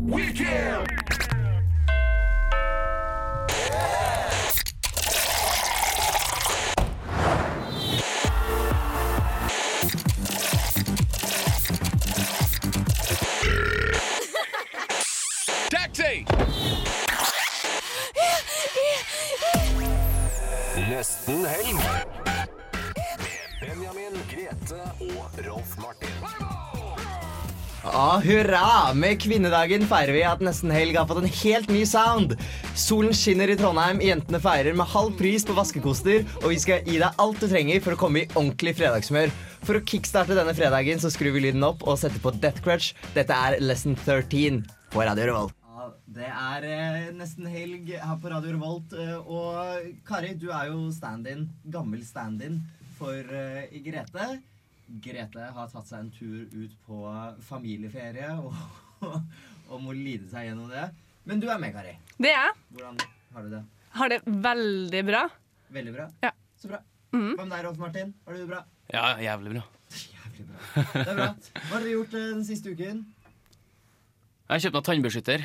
We care! Hurra! Med kvinnedagen feirer vi at Nesten Helg har fått en helt ny sound. Solen skinner i Trondheim, jentene feirer med halv pris på vaskekoster, og vi skal gi deg alt du trenger for å komme i ordentlig fredagshumør. For å kickstarte denne fredagen så skrur vi lyden opp og setter på Death Crutch. Dette er Lesson 13 på Radio Revolt. Det er eh, nesten helg her på Radio Revolt, eh, og Kari, du er jo stand-in, gammel stand-in for eh, Grete. Grete har tatt seg en tur ut på familieferie og, og må lide seg gjennom det. Men du er med, Kari. Det er jeg. Hvordan har du det? Har det veldig bra. Veldig bra? Ja. Så bra. Mm. Hva med deg, Rolf Martin? Har du det bra? Ja, jævlig bra. Jævlig bra. Det er bra. Hva har dere gjort eh, den siste uken? Jeg har kjøpt meg tannbeskytter.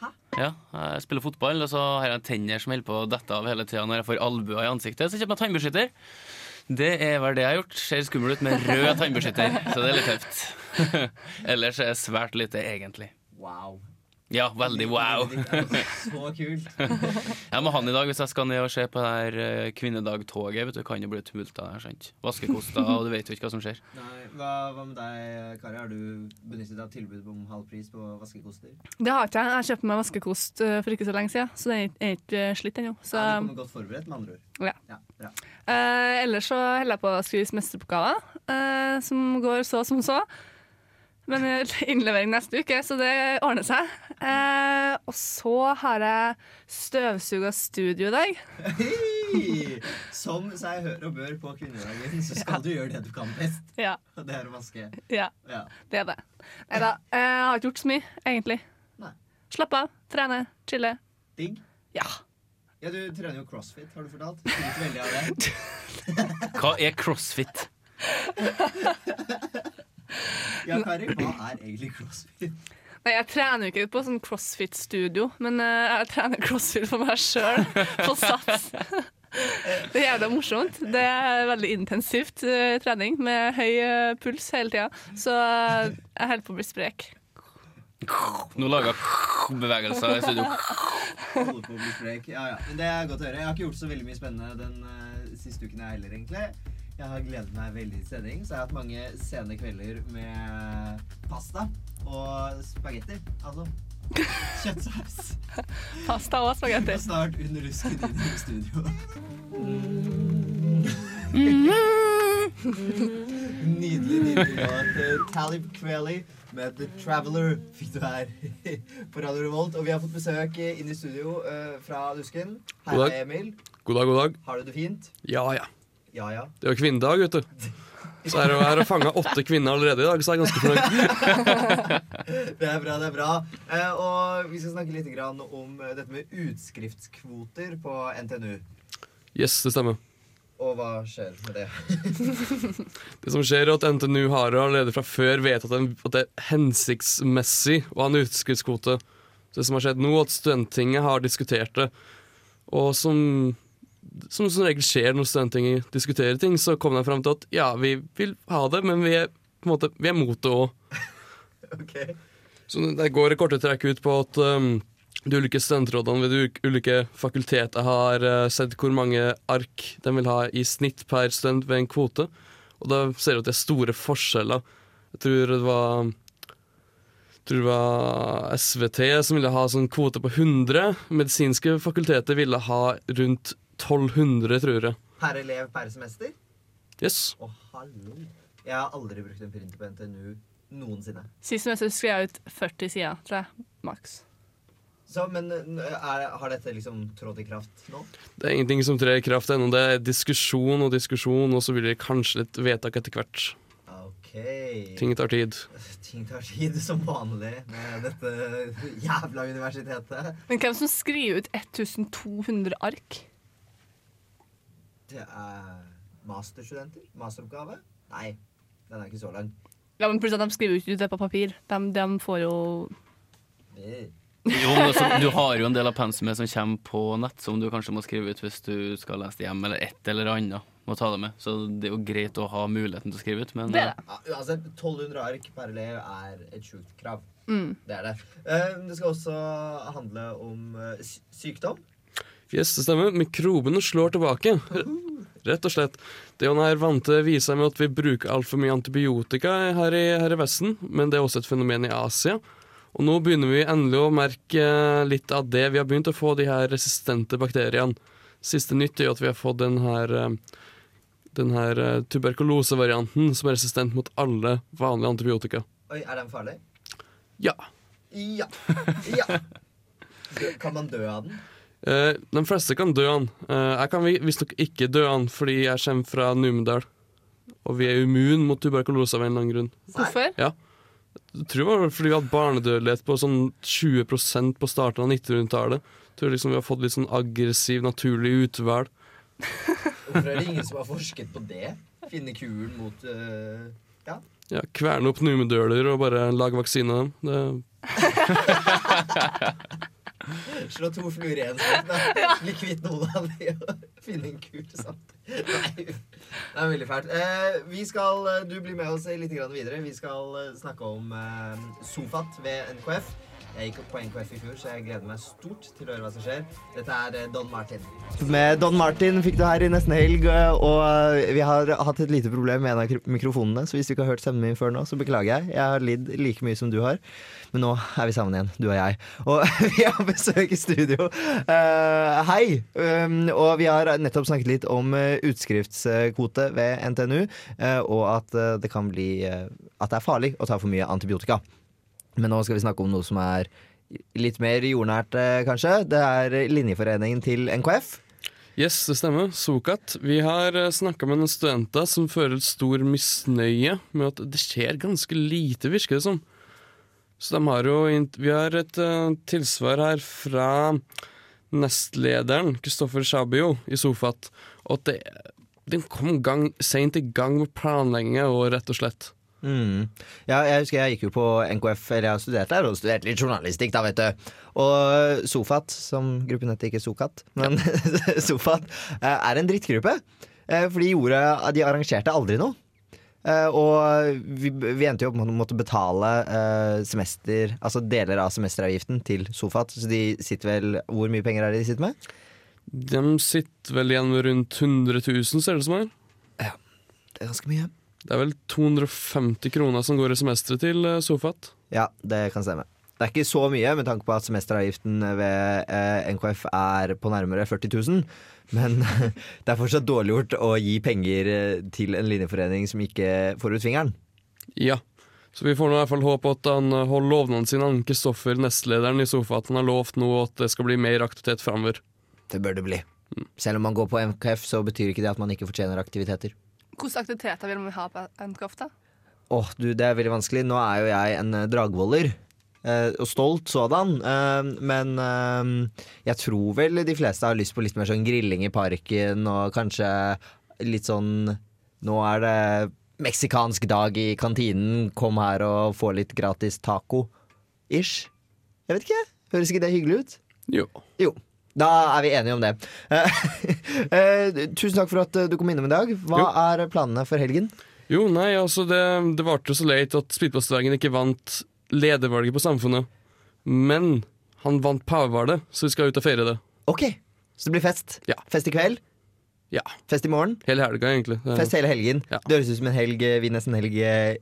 Hæ? Ja, jeg spiller fotball, og så har jeg tenner som holder på å dette av hele tida når jeg får albuer i ansiktet. Så jeg kjøper meg tannbeskytter. Det er vel det jeg har gjort. Ser skummel ut med rød tannbeskytter, så det er litt tøft. Ellers er svært lite, egentlig. Wow. Ja, veldig wow. Så kult. Jeg må ha han i dag hvis jeg skal ned og se på det her eh, kvinnedagtoget. Vet du, kan jo bli tumulta der. sant? Vaskekoster, og du vet jo ikke hva som skjer. Nei, hva, hva med deg, Kari? Har du benyttet deg av tilbud om halv pris på vaskekoster? Det har ikke jeg. Jeg kjøpte meg vaskekost eh, for ikke så lenge siden, så det er ikke eh, slitt ennå. Så Ja, du kommer godt forberedt, med andre ord. ja. Ja, bra. Eh, ellers så holder jeg på å skrive mesteroppgaver, eh, som går så som så. Men eh, innlevering neste uke, så det ordner seg. Eh, og så har jeg støvsuga studio i dag. Hei! Som seg hør og bør på kvinnedagen, så skal du gjøre det du kan best. Ja, Og det er å vaske. ja Ja. det er det. Nei da. Jeg har ikke gjort så mye, egentlig. Nei. Slappe av, trene, chille. Digg. Ja. Ja, du trener jo crossfit, har du fortalt? Skryter veldig av det. Hva er crossfit? Ja, Kari, hva er egentlig crossfit? Nei, Jeg trener jo ikke på sånn crossfit-studio, men uh, jeg trener crossfit for meg sjøl, på sats. Det er jævla morsomt. Det er veldig intensivt uh, trening med høy uh, puls hele tida. Så jeg holder på å bli sprek. Nå lager jeg bevegelser i studio. Holder på å bli sprek. Ja, ja. Men det er godt å høre. Jeg har ikke gjort så veldig mye spennende den siste uken jeg heller, egentlig. Jeg har gledet meg veldig til sending, så jeg har hatt mange sene kvelder med pasta og spagetti. Altså kjøttsaus. Pasta og spagetti. Og snart under rusken inn i studio. Nydelig, nydelig låt. Talib Kweli med The Traveler fikk du her på Radio Revolt. Og vi har fått besøk inn i studio eh, fra Dusken. Hei, God dag. er Emil. God dag, god dag. Har du det fint? Ja, ja. Ja, ja. Det er jo kvinnedag, vet du. Så er det her å fange åtte kvinner allerede i dag, så er jeg ganske fornøyd. Det er bra, det er bra. Eh, og vi skal snakke litt om eh, dette med utskriftskvoter på NTNU. Yes, det stemmer. Og hva skjer med det? Det som skjer, er at NTNU har allerede fra før vedtatt at det er hensiktsmessig å ha en utskuddskvote. Så det som har skjedd nå, er at Studenttinget har diskutert det. Og som, som som regel skjer når Studenttinget diskuterer ting, så kommer de fram til at ja, vi vil ha det, men vi er på en måte, vi er mot det òg. Ok. Så det går i korte trekk ut på at um, de ulike studentrådene ved de ulike fakulteter har uh, sett hvor mange ark de vil ha i snitt per student ved en kvote. Og da ser du at det er store forskjeller. Jeg tror det var jeg tror det var SVT som ville ha sånn kvote på 100. Medisinske fakulteter ville ha rundt 1200, tror jeg. Per elev per semester? Yes. Å, hallo. Jeg har aldri brukt en printer på NTNU noensinne. Sist semester skrev jeg ut 40 sider, tror jeg. Maks. Så, men er, har dette liksom trådt i kraft nå? Det er ingenting som trer i kraft ennå. Det er diskusjon og diskusjon, og så blir det kanskje litt vedtak etter hvert. Ok. Ting tar tid. Ting tar tid, som vanlig med dette jævla universitetet. Men hvem som skriver ut 1200 ark? Det er masterstudenter? Masteroppgave? Nei, den er ikke så lang. Ja, men plutselig De skriver jo ikke ut det på papir. De, de får jo Jo, men altså, du har jo en del av pensumet som kommer på nett, som du kanskje må skrive ut hvis du skal lese det hjem, eller et eller annet. Må ta det med. Så det er jo greit å ha muligheten til å skrive ut, men Det det. Ja, uansett, 1200 ark per elev er et sjukt krav. Mm. Det er det. Eh, det skal også handle om eh, sykdom. Stemmer. Mikrobene slår tilbake. Rett og slett. Det er jo her vante viser med at vi bruker altfor mye antibiotika her i, her i Vesten, men det er også et fenomen i Asia. Og nå begynner vi endelig å merke litt av det. Vi har begynt å få de her resistente bakteriene. Siste nytt er jo at vi har fått den her, eh, den her eh, tuberkulosevarianten som er resistent mot alle vanlige antibiotika. Oi, er den farlig? Ja. Ja. ja. Kan man dø av den? Eh, de fleste kan dø han. Eh, jeg kan vi- visstnok ikke dø han fordi jeg kommer fra Numedal. Og vi er immun mot tuberkulose av en eller annen grunn. Hvorfor? Jeg tror det var fordi vi hadde barnedødelighet på sånn 20% på starten av 1900-tallet. Tror liksom vi har fått litt sånn aggressiv, naturlig utvalg. Hvorfor er det ingen som har forsket på det? Finne kuren mot uh, Ja. Ja, Kverne opp numedøler og bare lage vaksine av dem. Det, Slå to fluer i en smekk. da. Bli kvitt noen av de og finne en kur samtidig. Nei, det er veldig fælt. Eh, vi skal, eh, du blir med oss litt videre. Vi skal eh, snakke om eh, Sofat ved NKF. Jeg gikk på NKF i fjor, så jeg gleder meg stort til å høre hva som skjer. Dette er eh, Don Martin. Med Don Martin fikk du her i nesten helg, eh, og eh, vi har hatt et lite problem med en av mikrofonene, så hvis du ikke har hørt stemmen min før nå, så beklager jeg. Jeg har lidd like mye som du har, men nå er vi sammen igjen, du og jeg. Og vi har besøk i studio. Uh, hei! Um, og vi har nettopp snakket litt om utskriftskvote ved NTNU, uh, og at det kan bli uh, At det er farlig å ta for mye antibiotika. Men nå skal vi snakke om noe som er litt mer jordnært, eh, kanskje. Det er linjeforeningen til NKF. yes, det stemmer. Sokat. Vi har snakka med noen studenter som føler stor misnøye med at det skjer ganske lite, virker det som. Så de har jo Vi har et uh, tilsvar her fra nestlederen, Kristoffer Shabio, i Sofat. Og at det, den kom gang, seint i gang med planlegginga og rett og slett. Mm. Ja, jeg husker jeg gikk jo på NKF, eller jeg studerte der, og studerte litt journalistikk, da, vet du. Og Sofat, som gruppen heter ikke Sokat, men Sofat, eh, er en drittgruppe. Eh, For de gjorde De arrangerte aldri noe. Eh, Og vi, vi endte jo opp med å måtte betale semester Altså deler av semesteravgiften til Sofat. Så de sitter vel Hvor mye penger er det de sitter med? De sitter vel igjen med rundt 100 000, ser det ut som her. Det er ganske mye. Det er vel 250 kroner som går i semesteret til eh, Sofat. Ja, det kan stemme. Det er ikke så mye med tanke på at semesteravgiften ved eh, NKF er på nærmere 40 000. Men det er fortsatt dårlig gjort å gi penger eh, til en linjeforening som ikke får ut fingeren. Ja. Så vi får nå i hvert fall håpe at han eh, holder lovnaden sin, Han Kristoffer, nestlederen i Sofat, han har lovt nå at det skal bli mer aktivitet framover. Det bør det bli. Selv om man går på NKF, så betyr ikke det at man ikke fortjener aktiviteter. Hvilke aktiviteter vil man ha på NKF, da? Åh, du, det er veldig vanskelig. Nå er jo jeg en eh, dragvoller. eh, og stolt sådan. eh, men eh, jeg tror vel de fleste har lyst på litt mer sånn grilling i parken, og kanskje litt sånn Nå er det meksikansk dag i kantinen, kom her og få litt gratis taco. Ish. Jeg vet ikke. Høres ikke det hyggelig ut? Jo. Jo. Da er vi enige om det. Eh, tusen takk for at eh, du kom innom i dag. Hva Jo. er planene for helgen? Jo, nei, altså det, det varte så leit at Spydpostdvergen ikke vant ledervalget på Samfunnet. Men han vant pavevalget, så vi skal ut og feire det. Ok, så det blir fest. Ja. Fest i kveld, Ja, fest i morgen, hele helga, egentlig. Fest hele helgen. Ja. Det høres ut som en helg eh, vi nesten helg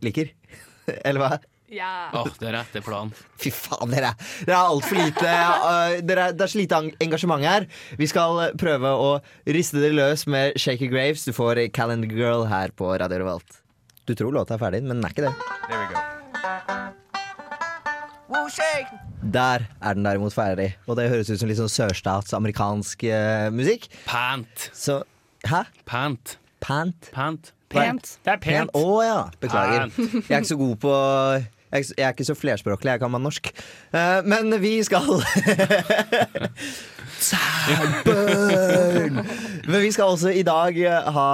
liker. Eller hva? Ja. Åh, det er etter planen. Fy faen, dere. Det er altfor lite uh, dere, er- Det er så lite engasjement her. Vi skal eh, prøve å riste dere løs med Shaker Graves. Du får Calendar Girl her på Radio Revolt. Du tror låta er ferdig, men den er ikke det. Der er den derimot ferdig. Og det høres ut som litt sånn sørstatsamerikansk uh, musikk. Pant. Så Hæ? Pant. Pant? Pant. Pant. Det er pent. Å ja. Beklager. Pant. Jeg er ikke så god på Jeg er ikke så flerspråklig, jeg kan være norsk. Uh, men vi skal Sædbørn! Men vi skal også i dag ha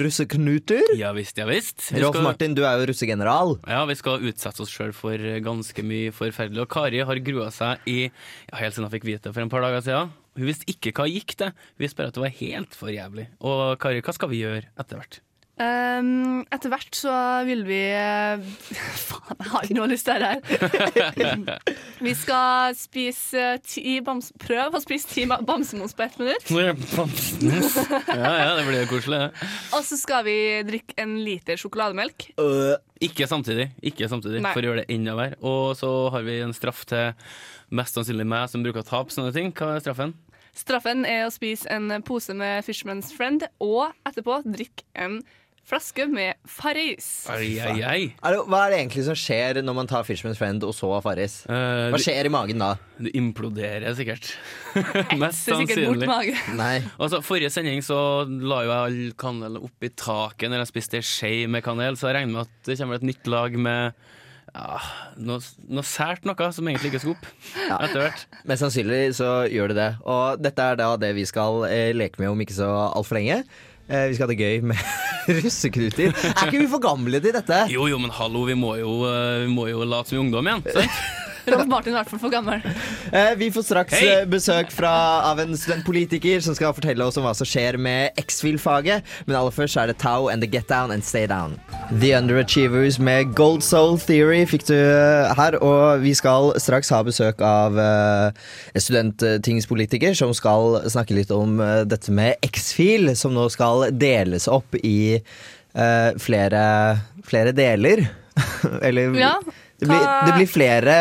russeknuter. Ja visst, ja visst. Vi Rolf skal- Martin, du er jo russegeneral. Ja, vi skal utsette oss sjøl for ganske mye forferdelig. Og Kari har grua seg i ja, helt siden hun fikk vite det for en par dager siden. Hun visste ikke hva gikk det. Hun visste bare at det var helt for jævlig. Og Kari, hva skal vi gjøre etter hvert? Um, etter hvert så vil vi eh, Faen, jeg har ikke noe lyst til det her. vi skal spise ti bams... Prøve å spise ti bamsemons på ett minutt. Ja, ja, det blir koselig. Ja. Og så skal vi drikke en liter sjokolademelk. Uh, Ikke samtidig, ikke samtidig Nei. for å gjøre det enda verre. Og så har vi en straff til mest sannsynlig meg som bruker å tape sånne ting. Hva er straffen? Straffen er å spise en pose med Fisherman's Friend, og etterpå drikke en flaske med Farris. Ai, ai, ai. er hva er det egentlig som skjer når man tar Fishman's Friend og så Farris? Eh, Hva skjer i magen da? du imploderer sikkert. mest Så sikkert bort sannsynlig. Nei. Altså, Forrige sending så la jo jeg all kanel opp i taket når jeg spiste ei skje med kanel, så jeg regner med at det kommer et nytt lag med ja, noe, noe sært noe som egentlig ikke skal opp etter hvert. Mest sannsynlig så gjør det det. Og dette er da det vi skal eh, leke med om ikke så altfor lenge. Eh, vi skal ha det gøy med russeknuter. Er ikke vi for gamle til dette? Jo, jo, men hallo, vi må jo, eh, vi må jo late som ungdom igjen. Sant? Rolf Martin er i hvert fall for gammel. Eh, vi får straks Hei! eh, besøk fra, av en studentpolitiker som skal fortelle oss om hva som skjer med X-Fil-faget. Men aller først er det Tau and The Get Down and Stay Down. The Underachievers med Gold Soul Theory fikk du eh, her. Og vi skal straks ha besøk av eh, en studenttingspolitiker som skal snakke litt om eh, dette med X-Fil, som nå skal deles opp i uh, flere, flere deler. Eller Ja, det, blir, det blir flere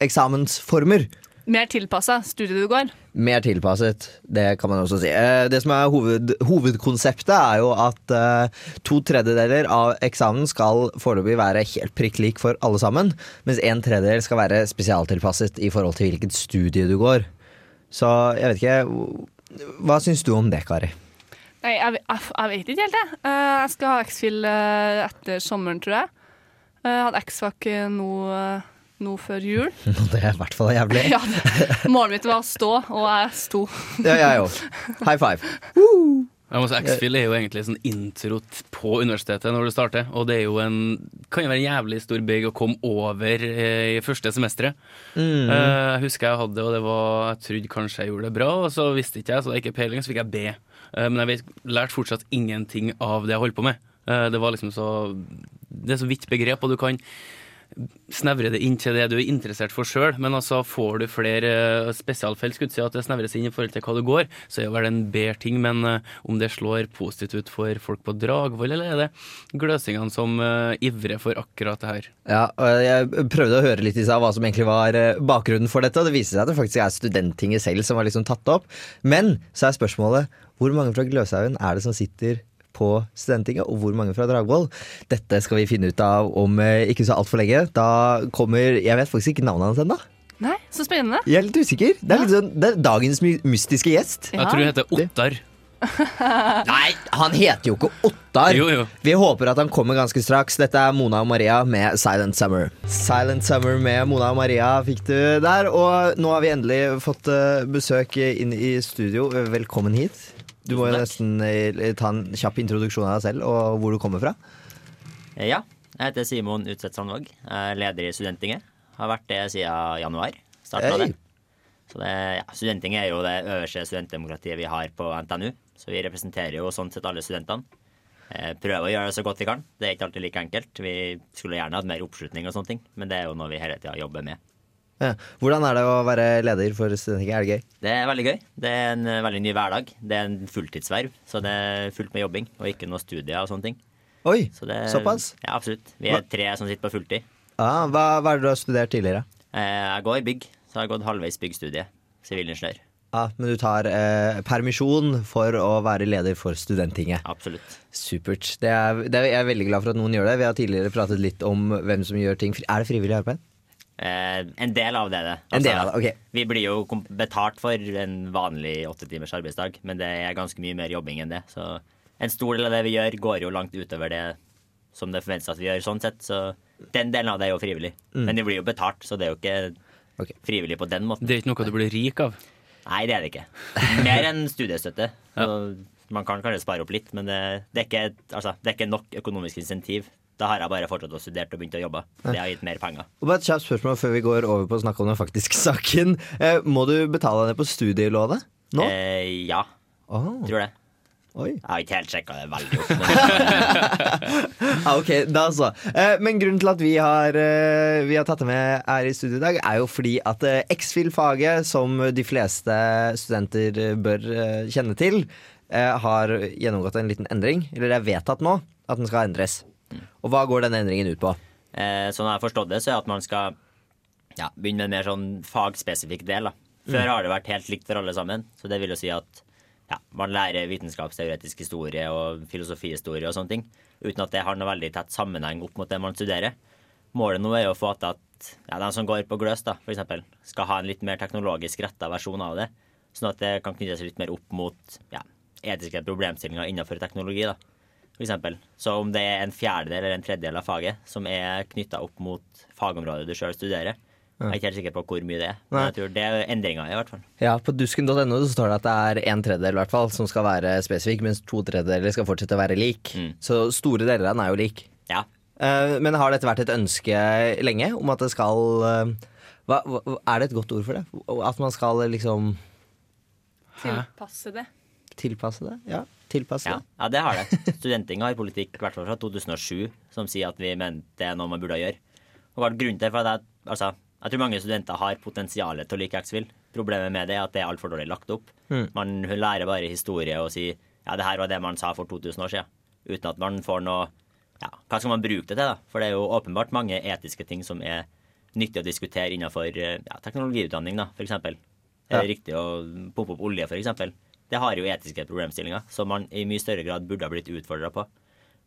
X-Fil-eksamensformer. Mer tilpassa studiet du går. Mer tilpasset, det kan man også si. Eh, Det som er hoved, hovedkonseptet, er jo at eh, to tredjedeler av eksamen skal foreløpig være helt prikk lik for alle sammen, mens en tredjedel skal være spesialtilpasset i forhold til hvilket studie du går. Så jeg vet ikke Hva syns du om det, Kari? Nei, jeg, jeg, jeg vet ikke helt, jeg. Eh, Jeg skal ha X-Fill eh, etter sommeren, tror jeg. Eh, Jeg hadde X-Fac eh, nå, eh, nå før jul. Det er i hvert fall jævlig. Ja, Målet mitt var å stå, og jeg sto. Ja, jeg òg. High five. Altså, X-Fill er jo egentlig sånn intro på universitetet når du starter, og det er jo en, kan jo være en jævlig stor bygg å komme over eh, i første semesteret. Mm. Eh, jeg husker jeg hadde, og det var, jeg trodde kanskje jeg gjorde det bra, og så visste ikke jeg, så det er ikke peiling, så fikk jeg B. Eh, men jeg vet, lærte fortsatt ingenting av det jeg holdt på med. Eh, det var liksom så, det er så vidt begrep, og du kan snevre det inn til det du er interessert for sjøl, men altså får du flere eh, spesialfelt, skulle si at det snevres inn i forhold til hva du går, så er jo vel det en bedre ting, men eh, om det slår positivt ut for folk på Dragvoll, eller er det gløsingene som ivrer for akkurat det her? Ja, og jeg prøvde å høre litt i seg hva som egentlig var bakgrunnen for dette, og det viser seg at det faktisk er Studenttinget selv som har liksom tatt det opp. Men så er spørsmålet hvor mange fra Gløshaugen er det som sitter på Studenttinget, og hvor mange fra Dragvoll? Dette skal vi finne ut av om eh, ikke så altfor lenge. Da kommer Jeg vet faktisk ikke navnet hans ennå. Nei, så spennende. Jeg er litt usikker. Det er, litt sånn, det er dagens my mystiske gjest. Jeg tror hun heter Ottar. Nei, han heter jo ikke Ottar. Jo, jo. Vi håper at han kommer ganske straks. Dette er Mona og Maria med Silent Summer. Silent Summer med Mona og Maria fikk du der. Og nå har vi endelig fått eh, besøk inn i studio. Velkommen hit. Du må jo nesten eh, ta en kjapp introduksjon av deg selv og hvor du kommer fra. Eh, Ja, jeg heter Simon Utseth Sandvåg. Er leder i Studenttinget. Har vært det siden januar. Starta hey. Det. Så det, ja, Studenttinget er jo det øverste studentdemokratiet vi har på NTNU. Så vi representerer jo sånn sett alle studentene. Eh, Prøver å gjøre det så godt vi kan. Det er ikke alltid like enkelt. Vi skulle gjerne hatt mer oppslutning og sånne ting, men det er jo noe vi hele tida jobber med. Ja. Hvordan er det å være leder for Studentinget? Er det gøy? Det er veldig gøy. Det er en eh, veldig ny hverdag. Det er en fulltidsverv, så det er fullt med jobbing og ikke noe studier og sånne ting. Oi, Så det, såpass? Ja, absolutt. Vi er tre som sitter på fulltid. Ah, hva, hva er det du har studert tidligere? Eh, Jeg går i bygg, så jeg har gått halvveis byggstudie. Sivilingeniør. Ah, men du tar eh, permisjon for å være leder for Studenttinget. Absolutt. Supert. Det er, det er, jeg er veldig glad for at noen gjør det. Vi har tidligere pratet litt om hvem som gjør ting. Er det frivillig arbeid? Eh, en del av det det. En del av det, ok. Vi blir jo kom- betalt for en vanlig åtte timers arbeidsdag, men det er ganske mye mer jobbing enn det. Så en stor del av det vi gjør, går jo langt utover det som det forventes at vi gjør, sånn sett. Så Den delen av det er jo frivillig. Men det blir jo betalt, så det er jo ikke okay. frivillig på den måten. Det er ikke noe du blir rik av. Nei, det er det ikke. Mer enn studiestøtte. ja. Man kan kanskje spare opp litt, men det, det, er ikke, altså, det er ikke nok økonomisk insentiv. Da har jeg bare fortsatt å studere og begynt å jobbe. Det har gitt mer penger. Og bare et kjapt spørsmål før vi går over på å snakke om den faktiske saken. Eh, må du betale ned på studielånet nå? Eh, ja, Oh. tror det. oi. Jeg har ikke helt sjekka det veldig opp. Men, ok, da så. Eh, men grunnen til at vi har, eh, vi har tatt det med her i studio i dag, er jo fordi at eh, X-FIL-faget, som de fleste studenter bør eh, kjenne til, eh, har gjennomgått en liten endring. Eller det er vedtatt nå at den skal endres. Og hva går den endringen ut på? eh, sånn jeg har forstått det, så er at man skal ja, begynne med en mer sånn fagspesifikk del. Da. Før har det vært helt likt for alle sammen. Så det vil jo si at ja, man lærer vitenskapsteoretisk historie og filosofihistorie og sånne ting, uten at det har noe veldig tett sammenheng opp mot det man studerer. Målet nå er jo å få til at ja, de som går på Gløs, da, for eksempel, skal ha en litt mer teknologisk retta versjon av det. Sånn at det kan knyttes litt mer opp mot ja, etiske problemstillinger innenfor teknologi. da for eksempel. Så om det er en fjerdedel eller en tredjedel av faget som er knytta opp mot fagområdet du sjøl studerer, jeg er ikke helt sikker på hvor mye det er. Men jeg tror det er endringa i hvert fall. Ja, På dusken.no så står det at det er en tredjedel i hvert fall som skal være spesifikk, mens to tredjedeler skal fortsette å være lik. Mm. Så store deler av den er jo lik. Ja. Eh, men har dette vært et ønske lenge om at det skal eh, hva, hva, Er det et godt ord for det? At man skal liksom Tilpasse det. tilpasse det? Ja, tilpasse Ja, det. ja, det har det. Studenting har politikk i hvert fall fra 2007 som sier at vi mener det er noe man burde gjøre. Og hva er grunnen til det? For at jeg, altså, jeg tror mange studenter har potensial til å like X-Fill. Problemet med det er at det er altfor dårlig lagt opp. Man lærer bare historie og sier ja, det her var det man sa for 2000 år siden. Uten at man får noe ja, Hva skal man bruke det til, da? For det er jo åpenbart mange etiske ting som er nyttig å diskutere innenfor eh, ja, teknologiutdanning, da, eksempel. Er det Ja. riktig å pumpe opp olje, eksempel? Det har jo etiske problemstillinger som man i mye større grad burde ha blitt utfordra på.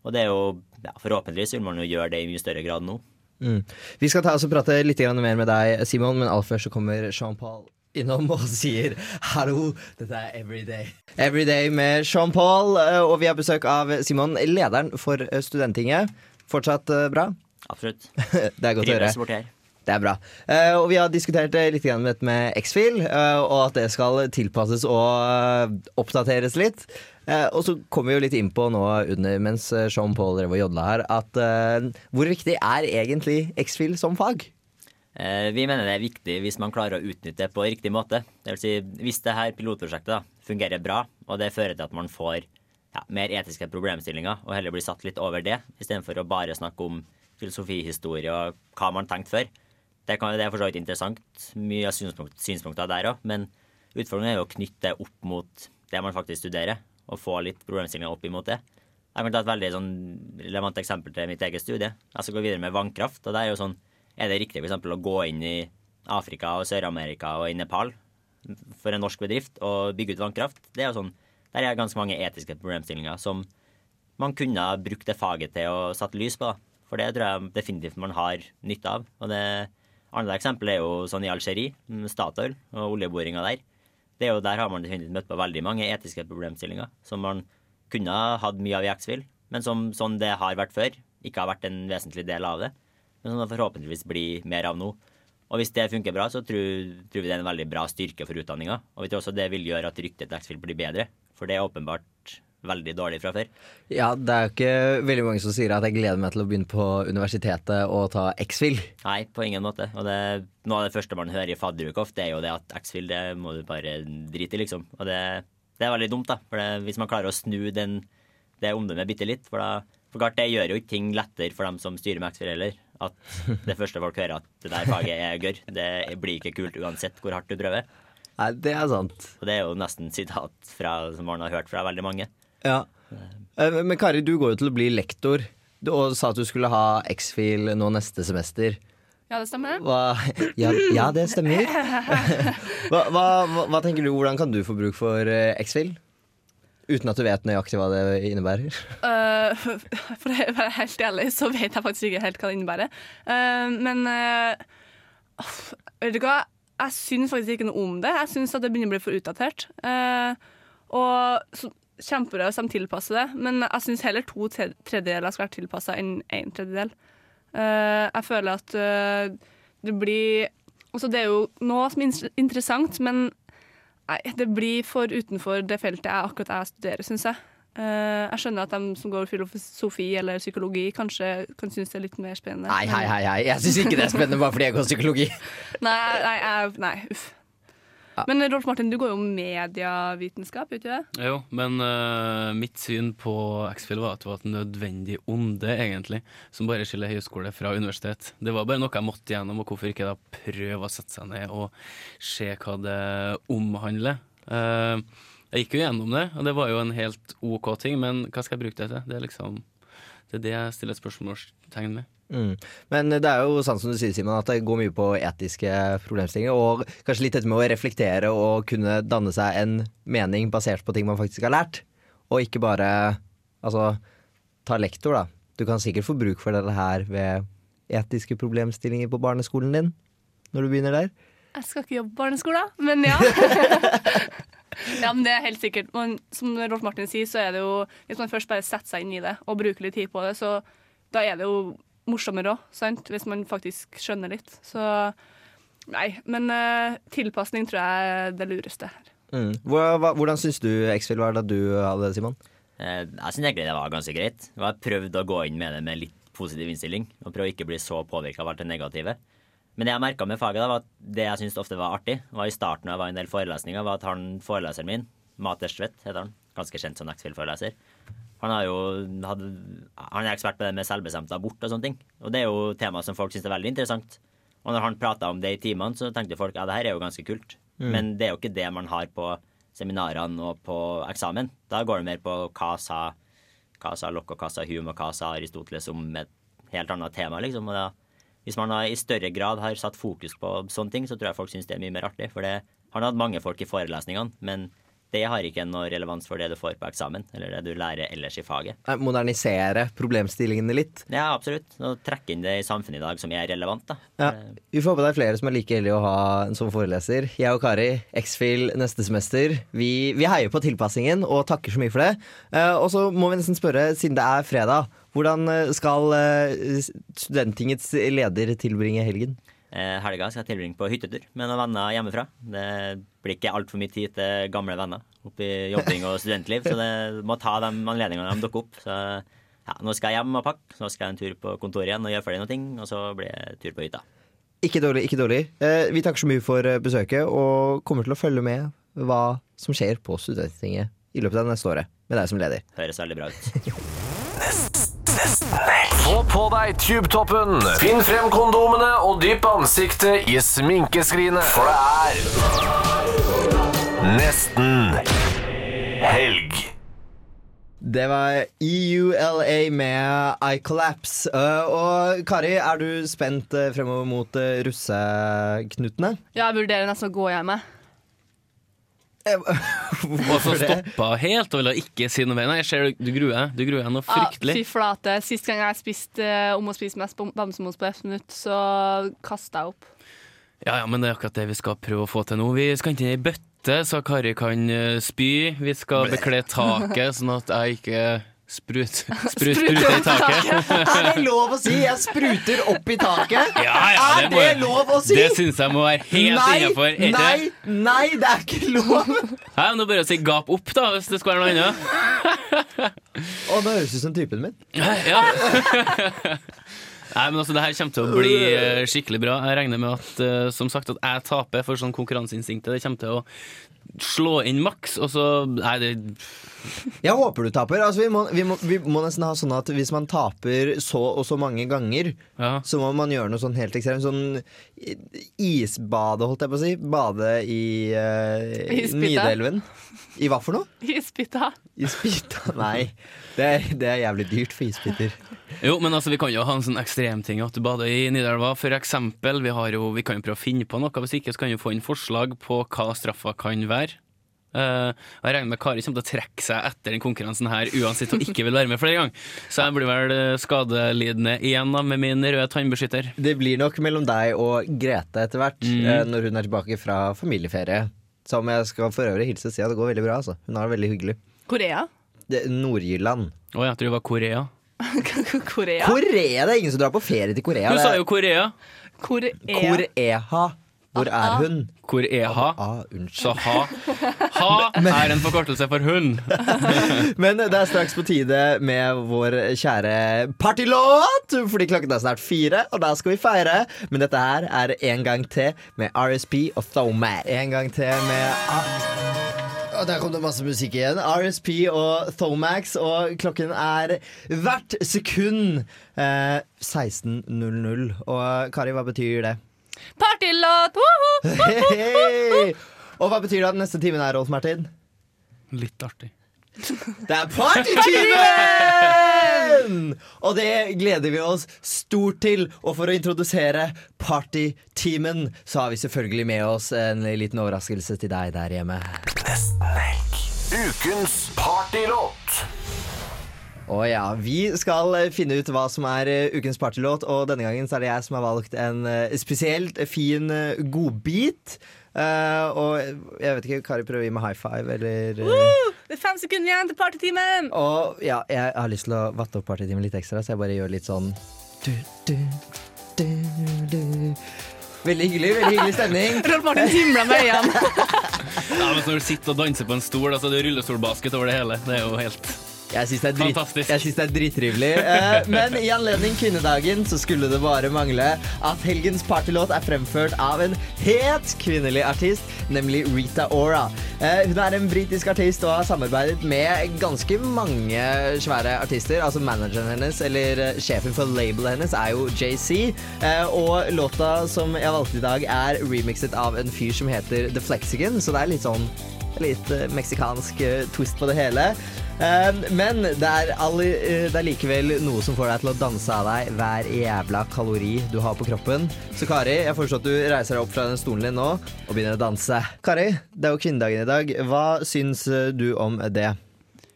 Og det er jo, ja, Forhåpentligvis vil man jo gjøre det i mye større grad nå. Mm. Vi skal ta oss og prate litt mer med deg, Simon, men aller først så kommer Jean-Paul innom og sier hallo, dette er Everyday. Everyday med Jean-Paul, eh, og vi har besøk av Simon, lederen for studentinget. Studenttinget. Fortsatt eh, bra? Absolutt. Det er godt å høre. Det er bra. Uh, og vi har diskutert det litt grann med X-Fil, uh, og at det skal tilpasses og eh, oppdateres litt. Uh, og så kommer vi jo litt inn på nå under, mens eh, Jean-Paul drev og jodla her, at eh, hvor viktig er egentlig X-Fil som fag? Eh, Vi mener det er viktig hvis man klarer å utnytte det på riktig måte. Det vil si, hvis det her pilotprosjektet da, fungerer bra, og det fører til at man får ja, mer etiske problemstillinger, og heller blir satt litt over det, istedenfor å bare snakke om filosofihistorie og hva man tenkte før. Det, kan, det er for så vidt interessant, mye av synspunkt, synspunkter der òg, men utfordringen er jo å knytte det opp mot det man faktisk studerer, og få litt problemstillinger opp imot det. Jeg kan ta et veldig sånn relevant eksempel til mitt eget studie. Jeg skal gå videre med vannkraft. og det er jo sånn, Er det riktig for eksempel, å gå inn i Afrika og Sør-Amerika og i Nepal for en norsk bedrift og bygge ut vannkraft? Det er jo sånn, Der er ganske mange etiske problemstillinger som man kunne ha brukt det faget til å satt lys på. For det tror jeg definitivt man har nytte av. Og det andre eksempel er jo sånn i Algerie, mm, Statoil og oljeboringa der. Det er jo Der har man definitivt møtt på veldig mange etiske problemstillinger som man kunne ha hatt mye av i X-Fill, men som sånn det har vært før, ikke har vært en vesentlig del av det. Men som det forhåpentligvis blir mer av nå. Og hvis det funker bra, så tror, tror vi det er en veldig bra styrke for utdanninga. Og vi tror også det vil gjøre at ryktet til X-Fill blir bedre, for det er åpenbart veldig dårlig fra før. Ja, det er jo ikke veldig mange som sier at jeg gleder meg til å begynne på universitetet og ta X-Fil. Nei, på ingen måte. Og det, noe av det første man hører i fadderukoff ofte, er jo det at X-Fill, det må du bare drite i, liksom. Og det, det er veldig dumt, da. For det, hvis man klarer å snu den, det omdømmet bitte litt, for da for klart, det gjør jo ikke ting lettere for dem som styrer med X-Fill heller. At det første folk hører at det der faget er gørr. Det blir ikke kult uansett hvor hardt du prøver. Nei, det er sant. Og det er jo nesten sitat fra, som man har hørt fra veldig mange. Ja. Eh, Men Kari, du går jo til å bli lektor, Du- og sa at du skulle ha X-Fil nå neste semester. Ja, det stemmer. Hva, ja, ja, det stemmer. Hva, hva, hva, tenker du, Hvordan kan du få bruk for eh, X-Fil? Uten at du vet nøyaktig hva det innebærer. Uh, for å være helt ærlig, så vet jeg faktisk ikke helt hva det innebærer. Uh, men uh, vet du hva? Jeg syns faktisk ikke noe om det. Jeg syns at det begynner å bli for utdatert. Eh, og så, kjempebra hvis de tilpasser det, men jeg syns heller to tre- tredjedeler skal være tilpassa enn én tredjedel. Uh, jeg føler at uh, det blir Altså, det er jo noe som er interessant, men nei, det blir for utenfor det feltet jeg akkurat jeg studerer, syns jeg. Uh, jeg skjønner at de som går filosofi eller psykologi, kanskje kan synes det er litt mer spennende. Nei, hei, hei, hei. Jeg syns ikke det er spennende bare fordi jeg går psykologi. Nei, nei, jeg- nei uff. Men Rolf Martin, du går jo medievitenskap, gjør du ikke det? Jo, men uh, mitt syn på X-Fill var at det var et nødvendig onde, egentlig, som bare skiller høyskole fra universitet. Det var bare noe jeg måtte gjennom, og hvorfor ikke da prøve å sette seg ned og se hva det omhandler. Uh, jeg gikk jo gjennom det, og det var jo en helt OK ting, men hva skal jeg bruke det til? Det er liksom det er det jeg stiller spørsmålstegn med. Mm. Men det er jo sånn som du sier, Simon, at det går mye på etiske problemstillinger. Og kanskje litt dette med å reflektere og kunne danne seg en mening basert på ting man faktisk har lært. Og ikke bare altså, ta lektor, da. Du kan sikkert få bruk for dette her ved etiske problemstillinger på barneskolen din. Når du begynner der. Jeg skal ikke jobbe på barneskolen, men ja. ja, men det er helt sikkert. Men som Rolf Martin sier, så er det jo Hvis man først bare setter seg inn i det og bruker litt tid på det, så da er det jo morsommere òg, sant? Hvis man faktisk skjønner litt. Så nei. Men uh, tilpasning tror jeg er det lureste her. Mm. Hva- Hvordan syns du X-Fill var da du hadde det, Simon? Eh, Jeg syns egentlig det var ganske greit. Jeg har prøvd å gå inn med det med litt positiv innstilling. Og prøve å ikke bli så påvirka av alt det negative. Men det jeg merka med faget, da, var at det jeg syntes ofte var artig, var i starten av jeg var i en del forelesninger, var at han foreleseren min, Materstvedt heter han, ganske kjent som X-Fill-foreleser, han, er jo, hadde, han er ekspert på det med selvbestemt abort og sånne ting. Og det er jo tema som folk syns er veldig interessant. Og når han prata om det i timene, så tenkte folk ja, det her er jo ganske kult. Men det er jo ikke det man har på seminarene og på eksamen. Da går det mer på hva sa, hva sa Locke og hva sa Hume og hva sa Aristoteles om et helt annet tema, liksom. Og da, hvis man har, i større grad har satt fokus på sånne ting, så tror jeg folk syns det er mye mer artig. For det, har hatt mange folk i forelesningene, men det har ikke noe relevans for det du får på eksamen, eller det du lærer ellers i faget. Modernisere problemstillingene litt. Ja, absolutt. Og trekke inn det i samfunnet i dag som er relevant, da. Ja. Vi får håpe det er flere som er like heldige å ha en sånn foreleser. Jeg og Kari, X-Fil neste semester, vi, vi heier på tilpassingen og takker så mye for det. Eh, og så må vi nesten spørre, siden det er fredag, hvordan eh, skal studentingets Studenttingets leder tilbringe helgen? Eh, helga skal jeg tilbringe på hyttetur med noen venner hjemmefra. Det blir ikke altfor mye tid til gamle venner oppi jobbing og studentliv, så det må ta de anledningene de dukker opp. Så ja, nå skal jeg hjem og pakke, så skal jeg en tur på kontoret igjen og gjøre ferdig noe, og så blir det tur på hytta. Ikke dårlig, ikke dårlig. Eh, vi takker så mye for eh, besøket og kommer til å følge med hva som skjer på Studenttinget i løpet av neste året, med deg som leder. Høres veldig bra ut. Få på deg tubetoppen, finn frem kondomene og dypp ansiktet i sminkeskrinet. For det er nesten helg. Det var EULA med I Collapse. Uh, og Kari, er du spent uh, fremover mot uh, russeknutene? Ja, jeg vurderer nesten å gå hjem. Og så stoppa helt og ville ikke si noe mer. Nei, jeg ser du, du gruer deg. Du gruer deg noe fryktelig. fryktelig. fy flate. Sist gang jeg spiste eh, om å spise mest bam- bamsemos på ett minutt, så kasta jeg opp. Ja, ja, men det er akkurat det vi skal prøve å få til nå. Vi skal ikke inn i ei bøtte, så Kari kan eh, spy. Vi skal bekle taket, sånn at jeg ikke sprut, sprut, spruter i taket. Er det lov å si? Jeg spruter opp i taket. Ja, ja, er det jeg- lov å si? Det syns jeg må være helt innafor. Nei, nei, nei, det er ikke lov! Hæ, men det er bare å si gap opp, da, hvis det skal være noe annet. Å, det høres ut som typen min. Ja. Nei, men altså, det her kommer til å bli eh, skikkelig bra. Jeg regner med at eh, som sagt, at jeg taper for sånn konkurranseinstinktet. Det kommer til å slå inn maks, og så Nei, det Jeg håper du taper. Altså, vi, må, vi, må, vi må nesten ha sånn at hvis man taper så og så mange ganger, Ja. så må man gjøre noe sånn helt ekstremt. Sånn isbade, holdt jeg på å si. Bade i uh, Nidelven. I hva for noe? Isbita. Isbita? Nei. Det er, det er jævlig dyrt for isbiter. Jo, men altså, vi kan jo ha en sånn ekstremting at du bader i Nidelva, for eksempel. Vi, har jo, vi kan jo prøve å finne på noe, hvis ikke så kan vi få inn forslag på hva straffa kan være. Uh, og jeg regner med Kari kommer til å trekke seg etter den konkurransen her uansett og ikke vil være med flere ganger. Så jeg blir vel eh, skadelidende igjen da, med min røde tannbeskytter. Det blir nok mellom deg og Grete etter hvert, eh, når hun er tilbake fra familieferie. Som jeg skal for øvrig hilse og si at det går veldig bra. Altså. Hun har det veldig hyggelig. Korea. Det- Nord-Jylland. Å, jeg tror det var Korea. Korea. Korea, det er ingen som drar på ferie til Korea. Du sa jo Korea. Korea. Koreha. Hvor er hun? Hvor er ha? Ah, unnskyld. Så ha. Ha er en forkortelse for hund. Men det er straks på tide med vår kjære partylåt, fordi klokken er snart fire, og da skal vi feire. Men dette her er En gang til med RSP og Thome En gang til med og Der kom det masse musikk igjen. RSP og Thomax, og klokken er hvert sekund eh, 16.00. Og Kari, hva betyr det? Partylåt! Woho! hey. Og hva betyr det at neste timen er, Rolf Martin? Litt artig. Det er partytimen! Og det gleder vi oss stort til. Og for å introdusere partytimen, så har vi selvfølgelig med oss en liten overraskelse til deg der hjemme. Nesten helg. Ukens partylåt. Å ja, vi skal finne ut hva som er eh, ukens partylåt, og denne gangen så er det jeg som har valgt en eh, spesielt fin eh, godbit. Eh, og jeg vet ikke, Kari prøver å gi meg high five, eller uh, Det er fem sekunder igjen til partytimen! Og ja, jeg har lyst til å vatte opp partytimen litt ekstra, så jeg bare gjør litt sånn du, du, du, du. Veldig hyggelig, veldig hyggelig stemning. Rolf Martin himla med øynene. Ja, men Når du sitter og danser på en stol, altså det er rullestolbasket over det hele. Det er jo helt Jeg syns det, er drit- Fantastisk. jeg synes det er drittrivelig. Eh, men i anledning kvinnedagen så skulle det bare mangle at helgens partylåt er fremført av en het kvinnelig artist, nemlig Rita Ora. Eh, hun er en britisk artist og har samarbeidet med ganske mange svære artister. Altså Manageren hennes, eller eh, sjefen for labelet hennes, er jo JC. Eh, og låta som jeg valgte i dag, er remixet av en fyr som heter The Flexigan, så det er litt sånn litt meksikansk twist på det hele. Eh, men det er, alle, eh, det er likevel noe som får deg til å danse av deg hver jævla kalori du har på kroppen. Så Kari, jeg foreslår at du reiser deg opp fra den stolen din nå og begynner å danse. Kari, det er jo kvinnedagen i dag. Hva syns eh, du om det?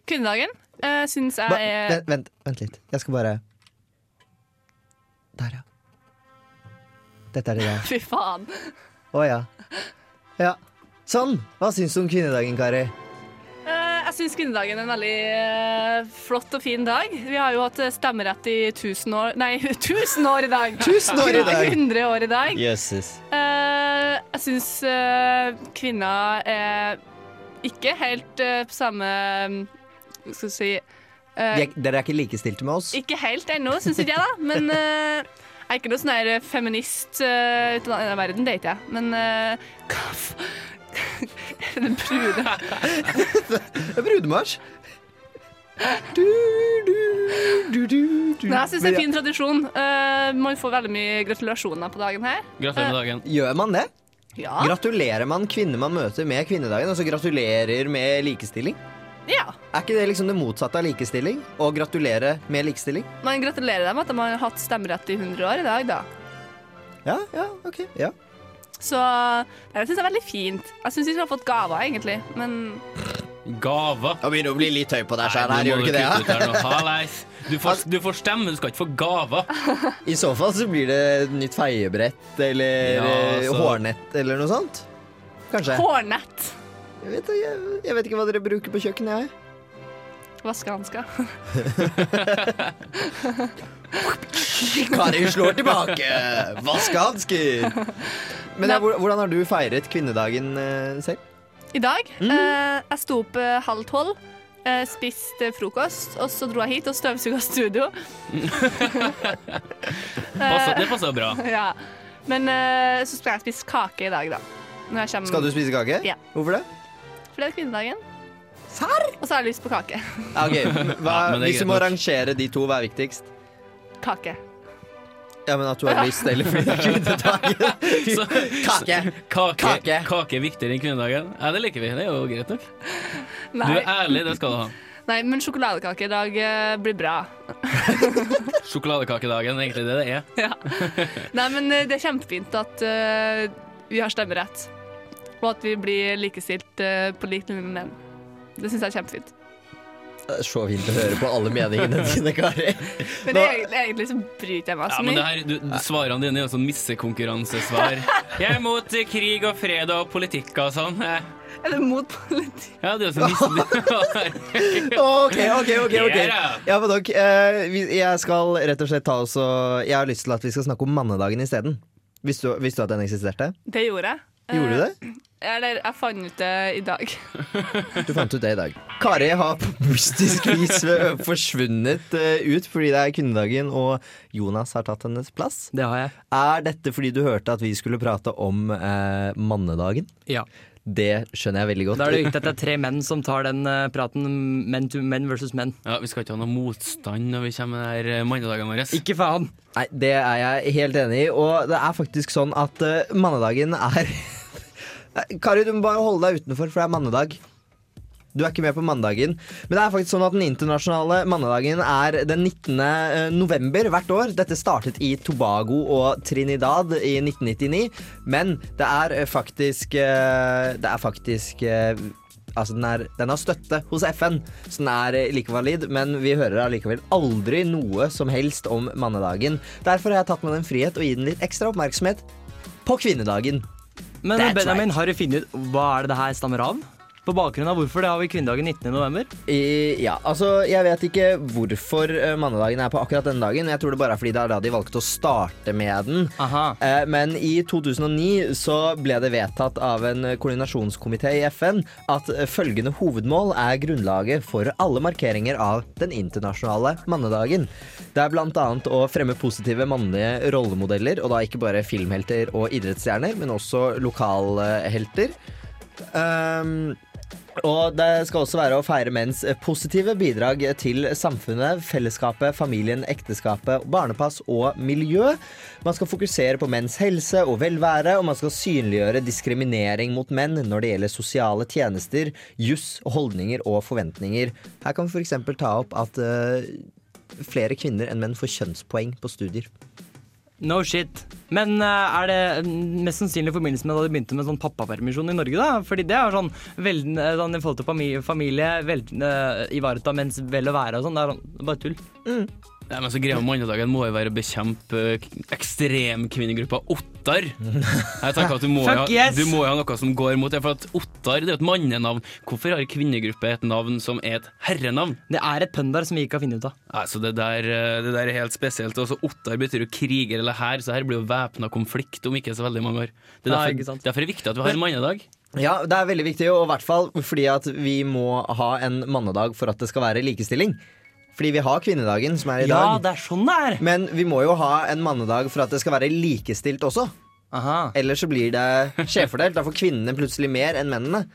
Kvinnedagen uh, syns jeg er vent, vent, vent litt. Jeg skal bare Der, ja. Dette er det der. Fy faen. Å ja. Ja. Sånn. Hva syns du om kvinnedagen, Kari? Eh, jeg syns kvinnedagen er en veldig eh, flott og fin dag. Vi har jo hatt eh, stemmerett i 1000 år Nei, 1000 år i dag! 1000 år i dag. 100 år i dag. Eh, jeg syns kvinner er ikke helt på samme mm, skal vi si Dere er ikke likestilte med oss? Ikke helt ennå, syns ikke jeg, da. Men jeg er ikke noe sånn feminist ute i verden, det er ikke jeg. Men eh, brune Det er brudemarsj. Du, du, du, du, du. Nei, jeg syns det er en fin tradisjon. Eh, man får veldig mye gratulasjoner på dagen her. Gratulerer med dagen. Gjør man det? Ja. Gratulerer man kvinner man møter med kvinnedagen? Altså gratulerer med likestilling? ja. Er ikke det liksom det motsatte av likestilling? Å gratulere med likestilling? Man gratulerer dem at de har hatt stemmerett i 100 år i dag, da. Ja, ja, ok. Ja. Så jeg syns det er veldig fint. Jeg syns ikke vi har fått gaver, egentlig, men Gaver. Jeg begynner å bli litt høy på deg sjøl her, gjør du ikke det? Ja? Du får, du får stemme, du skal ikke få gaver. I så fall så blir det et nytt feiebrett eller Ja, eh, altså. hårnett eller noe sånt. Kanskje. hårnett. Jeg vet, jeg, jeg vet ikke hva dere bruker på kjøkkenet, jeg. Vaskehansker. Kari slår tilbake! Vaskehansker! Men ja, hvor- hvordan har du feiret kvinnedagen eh, selv? I dag eh, Jeg sto opp eh, halv tolv. eh, spiste frokost, og så dro jeg hit og støvsuga studio. Det passer bra. ja. Men eh, så skal jeg spise kake i dag, da. Når jeg kommer, Skal du spise kake? Ja. Hvorfor det? For det er kvinnedagen. Og så har jeg lyst på kake. okay. Hva, Ja, hvis du må rangere de to, hva er viktigst? Kake. Ja, men At du har lyst, eller fordi kvinnedagen? Kake! Kake, Kake. kake. er viktigere enn kvinnedagen? Ja, det liker vi. Det er jo greit nok. Du er ærlig, det skal du ha. Nei men sjokoladekake i dag eh, blir bra. Sjokoladekakedagen er egentlig det det er. Ja. Nei, men eh, det er kjempefint at uh, vi har stemmerett. Og at vi blir likestilt uh, på lik linje med menn. Det syns jeg er kjempefint. Så fint å høre på alle meningene dine, Kari. Men egentlig, egentlig så bryter jeg meg Ja, så men det mye. her, du, Svarene dine er jo sånn missekonkurransesvar. Jeg er mot eh, krig og fred og politikk og sånn. Eller Er det mot politikk. Ja, det er også så nissen Ok, ok, ok, ok Ja, men dere, eh, Jeg skal rett og slett ta oss og Jeg har lyst til at vi skal snakke om mannedagen isteden. Visste du, visste du at den eksisterte? Det gjorde jeg. Gjorde du det? Eh, Eller jeg fant ut det i dag. Du fant ut det i dag. Kari har på mystisk vis eh, forsvunnet eh, ut fordi det er kvinnedagen, og Jonas har tatt hennes plass. Det har jeg. Er dette fordi du hørte at vi skulle prate om eh, mannedagen? Ja. Det skjønner jeg veldig godt. Da er det viktig at det er tre menn som tar den eh, praten menn to menn versus menn. Ja, Vi skal ikke ha noe motstand når vi kommer med de her mannedagene våre. Ikke faen! Nei, Det er jeg helt enig i, og det er faktisk sånn at uh, mannedagen er Nei, Kari, du må bare holde deg utenfor, for det er mannedag. Du er ikke med på mandagen. Men det er faktisk sånn at den internasjonale mannedagen er den 19. november hvert år. Dette startet i Tobago og Trinidad i 1999, men det er eh, faktisk eh, Det er faktisk eh, Altså den, er, den har støtte hos FN, så den er eh, like valid, men vi hører allikevel aldri noe som helst om mannedagen. Derfor har jeg tatt meg den frihet å gi den litt ekstra oppmerksomhet på kvinnedagen. Men That's Benjamin, right. har du funnet ut hva er det det her stammer av? På bakgrunn av hvorfor det har vi kvinnedagen 19. november? Ja, altså Jeg vet ikke hvorfor eh, mannedagen er på akkurat denne dagen. Jeg tror det bare er fordi det er da de valgte å starte med den. Aha. Eh, Men i 2009 så ble det vedtatt av en koordinasjonskomité i FN at følgende hovedmål er grunnlaget for alle markeringer av den internasjonale mannedagen. Det er bl.a. å fremme positive mannlige rollemodeller, og da ikke bare filmhelter og idrettsstjerner, men også lokalhelter. Um, og det skal også være å feire menns positive bidrag til samfunnet, fellesskapet, familien, ekteskapet, barnepass og miljø. Man skal fokusere på menns helse og velvære, og man skal synliggjøre diskriminering mot menn når det gjelder sosiale tjenester, juss, holdninger og forventninger. Her kan vi f.eks. ta opp at uh, flere kvinner enn menn får kjønnspoeng på studier. No shit. Men eh, er det mm, mest sannsynlig i forbindelse med da de begynte med sånn pappapermisjon i Norge, da? Fordi det er sånn, veldig, eh, sånn i forhold til familie, familie vel, eh, ivareta mens vel å være og sånn. Det er sånn, bare tull. Nei, men så Greia med mannedagen må jo være å bekjempe eh, ekstremkvinnegruppa Ottar. Jeg tenker at du må, ha, yes! du må jo ha noe som går mot det. For at Ottar det er jo et mannenavn. Hvorfor har kvinnegruppe et navn som er et herrenavn? Det er et pønn der som vi ikke har funnet ut av. Altså, det, der, eh, det der er helt spesielt. Også Ottar betyr jo kriger eller hær, så her blir jo væpna konflikt om ikke så veldig mange år. Det er derfor, sant. derfor er det viktig at vi har en mannedag. Ja, det er veldig viktig, og i hvert fall fordi at vi må ha en mannedag for at det skal være likestilling. Fordi vi har kvinnedagen, som er i Ja, dag. det er sånn det er! Men vi må jo ha en mannedag for at det skal være likestilt også. Aha. Ellers så blir det skjevfordelt. Da får kvinnene plutselig mer enn mennene.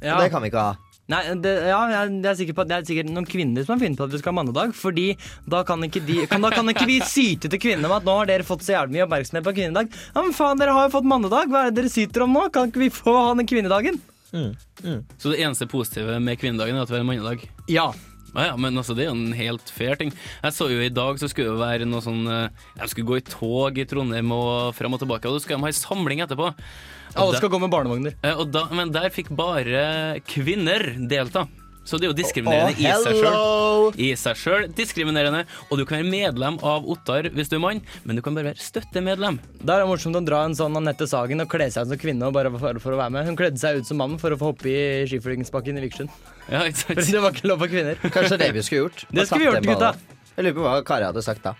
Ja. Og det kan vi ikke ha. Nei, det, ja, jeg er sikker på at det er sikkert noen kvinner som har funnet på at vi skal ha mannedag. Fordi da kan ikke, de, kan, da kan ikke vi syte til kvinnene om at nå har dere fått så jævlig mye oppmerksomhet på kvinnedag. Ja, men faen, dere har jo fått mannedag. Hva er det dere syter om nå? Kan ikke vi få ha den kvinnedagen? Så det eneste positive med kvinnedagen er at vi har en mannedag. Ja. Ja, ja, men altså, det er jo en helt fair ting. Jeg så jo i dag så skulle det være noe sånn Jeg De skulle gå i tog i Trondheim og fram og tilbake, og så skulle de ha en samling etterpå. Alle skal gå med barnevogner. Eh, Og da, men der fikk bare kvinner delta. Så det er jo diskriminerende oh, i seg sjøl. I seg sjøl diskriminerende. Og du kan være medlem av Ottar hvis du er mann, men du kan bare være støttemedlem. Da er det morsomt å dra en sånn Anette Sagen og kle seg ut som kvinne og bare for, for å være med. Hun kledde seg ut som mann for å få hoppe i skiflygingsbakken i Vikersund. Ja, For det var ikke lov for kvinner. Kanskje det vi skulle gjort. Det skulle vi gjort, gutta. Jeg lurer på hva Kari hadde sagt da.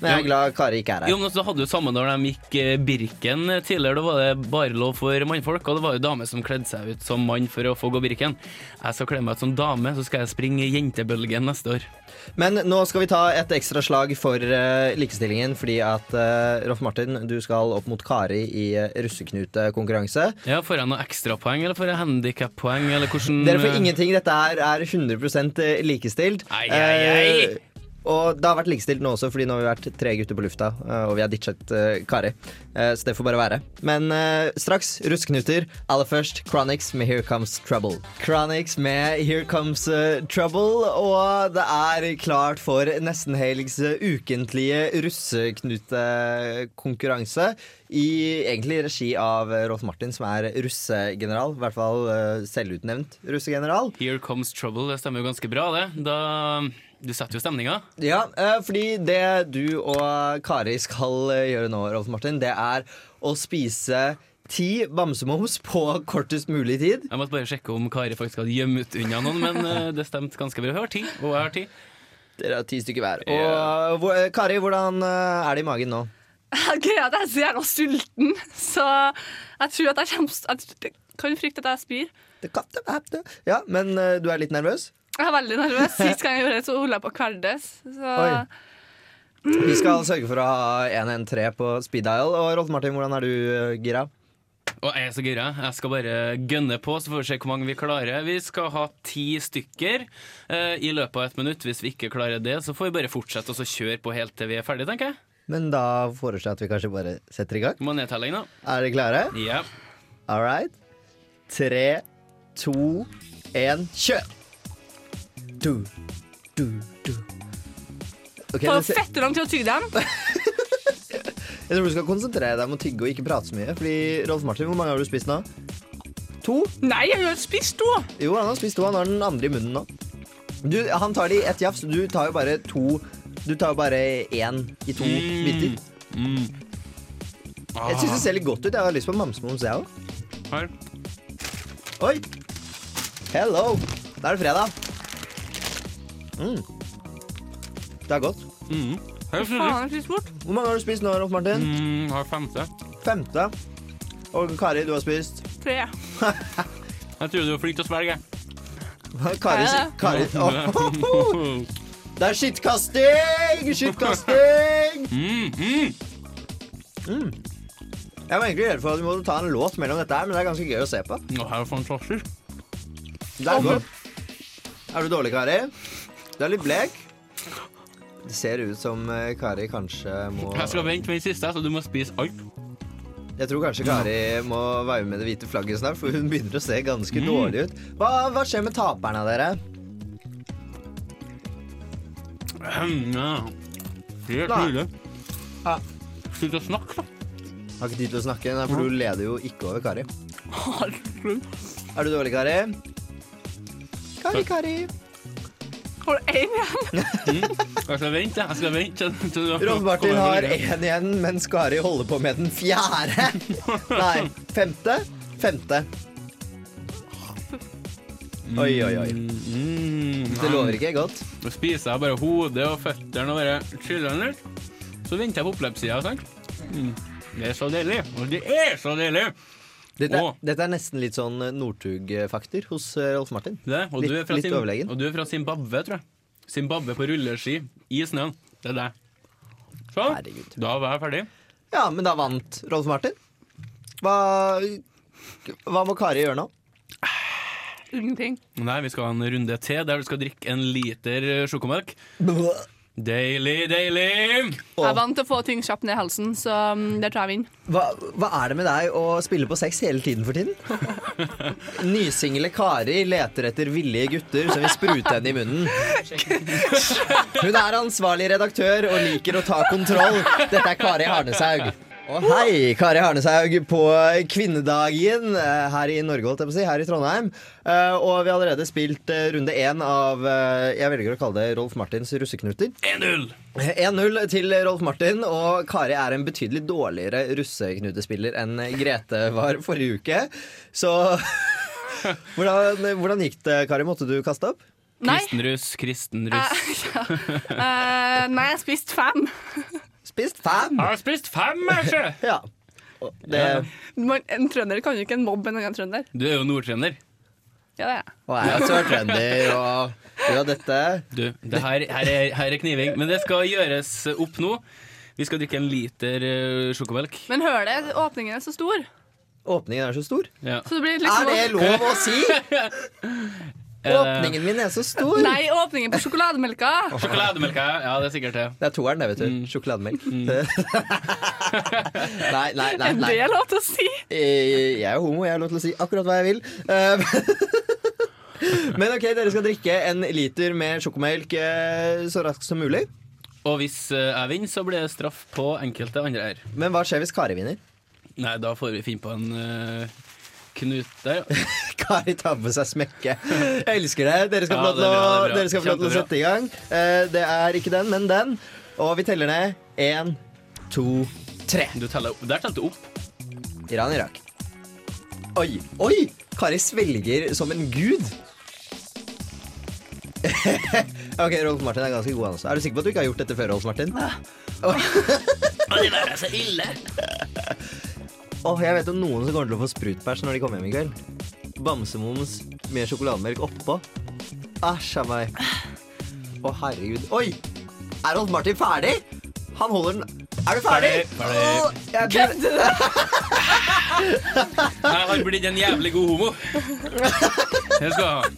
Men jeg er glad Kari ikke er her. Jo, men så hadde jo samme når de gikk eh, Birken tidligere. Da var det bare lov for mannfolk, og det var jo damer som kledde seg ut som mann for å få gå Birken. Jeg skal kle meg ut som dame, så skal jeg springe jentebølgen neste år. Men nå skal vi ta et ekstra slag for uh, likestillingen, fordi at uh, Rolf Martin, du skal opp mot Kari i uh, russeknutekonkurranse. Ja, Får jeg noe ekstrapoeng, eller får jeg handikappoeng, eller hvordan Dere får eh, ingenting. Dette her er 100 likestilt. Ai, ai, ai. Og det har vært likestilt nå også, fordi nå har vi vært tre gutter på lufta, eh, og vi har ditchet uh, Kari. Uh, så det får bare være. Men uh, straks russeknuter. Aller først Chronics med Here Comes Trouble. Chronics med Here Comes Trouble, og det er klart for nestenhelgs ukentlige russeknutekonkurranse. I egentlig regi av Rolf Martin, som er russegeneral. I hvert fall selvutnevnt russegeneral. Here comes trouble. Det stemmer jo ganske bra, det. Da, du setter jo stemninga. Ja, eh, fordi det du og Kari skal eh, gjøre nå, Rolf Martin, det er å spise ti bamsemums på kortest mulig tid. Jeg måtte bare sjekke om Kari faktisk hadde gjemt unna noen, men eh, det stemte ganske bra. Hun har ti, og jeg har ti. Dere har ti stykker hver. Og hvor- Kari, hvordan er det i magen nå? Greia er at jeg er så jævla sulten, så jeg tror at jeg kommer kan frykte at jeg spyr. Ja, men du er litt nervøs? Jeg er veldig nervøs. Sist gang jeg gjorde det, så holdt jeg på å kveldes. Så Oi. Vi skal sørge for å ha 113 på speed dial. Og Rolf Martin, hvordan er du eh, gira? Og jeg er så gira. Jeg skal bare gønne på, så får vi se hvor mange vi klarer. Vi skal ha ti stykker eh, i løpet av et minutt. Hvis vi ikke klarer det, så får vi bare fortsette og så kjøre på helt til vi er ferdige, tenker jeg. Men da foreslår jeg at vi kanskje bare setter i gang. Må nedtelling, da. Er dere klare? Ja. All right. Tre, to, én, kjør! Du, du, du. Okay, får fette lang tid å tygge den. Jeg tror du skal konsentrere deg om å tygge og ikke prate så mye. Fordi Rolf Martin, Hvor mange har du spist nå? To? Nei, jeg har spist to. Jo, han har spist to. Han har den andre i munnen nå. Du, han tar det i ett jafs. Du tar jo bare to Du tar jo bare én i to Mm. biter. Mm. Jeg syns det ser litt godt ut. Jeg har lyst på mamsemums, jeg òg. Oi! Hello! Da er det fredag. Mm. Det er godt. Mm. Her, Faen, jeg bort. Hvor mange har du spist nå, Rolf Martin? Mm, har femte. Femte. Og Kari, du har spist? Tre. Jeg trodde du var flink til å svelge. Kari, Hæ? Kari. Åh, Det er skittkasting! Skittkasting! Mm, mm. Jeg var egentlig redd for at vi måtte ta en låt mellom dette her, men det er ganske gøy å se på. Å, her er fantastisk. Det er godt. Er du dårlig, Kari? Du er litt blek. Det ser ut som eh, Kari kanskje må Jeg skal vente med den siste, så du må spise alt. Jeg tror kanskje Kari må være med det hvite flagget snart, for hun begynner å se ganske Mm. dårlig ut. Hva, hva skjer med taperne av dere? Helt. Ja. Slutt å snakke, da. Har ikke tid til å snakke, nei, for du leder jo ikke over Kari. Herregud. Er du dårlig, Kari? Kari, Kari. Har du én igjen? Jeg skal vente, jeg skal vente. Rolf Martin har én igjen, mens Kari holder på med den fjerde. Nei, femte. Femte. Oi, oi, oi. Mm, Det lover ikke godt. Nå spiser jeg bare hodet og føttene og bare chiller litt. Så venter jeg på oppløpssida. sant? Mm. Det er så deilig. Og det er så deilig! Dette, og, dette er nesten litt sånn Northug-fakter hos eh, Rolf Martin. Det, og, du er Litt- fra litt sin, overlegen. og du er fra Zimbabwe, tror jeg. Zimbabwe på rulleski i snøen. Det er deg. Sånn. Herregud. Da var jeg ferdig. Ja, men da vant Rolf Martin. Hva, hva må Kari gjøre nå? Ingenting. Nei, vi skal ha en runde til der vi skal drikke en liter sjokomelk. sjokomelk. Deilig, deilig! Jeg er vant til å få ting kjapt ned i halsen, så mm, det tror jeg vinner. Hva, hva er det med deg å spille på sex hele tiden for tiden? Nysingle Kari leter etter villige gutter som vil sprute henne i munnen. Hun er ansvarlig redaktør og liker å ta kontroll. Dette er Kari Harneshaug. Og hei, Kari Harneshaug på kvinnedagen eh, her i Norge, holdt jeg på å si, her i Trondheim. Eh, Og vi har allerede spilt eh, runde én av Jeg velger å kalle det Rolf Martins russeknuter. 1-0! 1-0 til Rolf Martin, og Kari er en betydelig dårligere russeknutespiller enn Grete var forrige uke. Så hvordan, hvordan gikk det, Kari? Måtte du kaste opp? Nei. Kristenruss, kristenruss. Uh, ja. uh, nei, jeg spiste fem. Spist fem! Jeg har spist fem, ikke? Ja. Og Det, Man, en trønder kan jo ikke en mobbe en annen trønder. Du er jo nordtrønder. Ja, det er jeg. og jeg er sørtrønder, og ja, dette Du, det her, her, er, her er kniving. Men det skal gjøres opp nå. Vi skal drikke en liter eh, sjokomelk. Men hør det, åpningen er så stor. Åpningen er så stor. Ja. Så det blir Er liksom det lov å si? Er det- Åpningen min er så stor. Nei, åpningen på sjokolademelka. Sjokolademelka, ja. ja. Det er sikkert det. Det er toeren, det, vet du. Sjokolademelk. nei, nei, nei. Er nei. det lov til å si? Eh, Jeg er homo, jeg har lov til å si akkurat hva jeg vil. Eh, Men ok, dere skal drikke en liter med sjokomelk eh, så raskt som mulig. Og hvis eh, jeg vinner, så blir det straff på enkelte andre her. Men hva skjer hvis Kari vinner? Nei, da får vi finne på en eh, knut der. Kari tar på seg smekke. Jeg elsker det. Dere skal få lov til å, det sette i gang. Uh, Det er ikke den, men den. Og vi teller ned. Én, to, tre. Du teller. Der telte du opp. Iran, Irak. Oi, oi! Kari svelger som en gud. ok, Rolf Martin er ganske god, han også. Er du sikker på at du ikke har gjort dette før, Rolf Martin? det der er så ille. Åh, jeg vet om noen som kommer til å få sprutbæsj når de kommer hjem i kveld. Bamsemums med sjokolademelk oppå. Æsj a meg. Å, herregud. Oi! Er Rolf Martin ferdig? Han holder den Er du ferdig? Ferdig. Åh, jeg begynner- Jeg har blitt en jævlig god homo. Det skal han.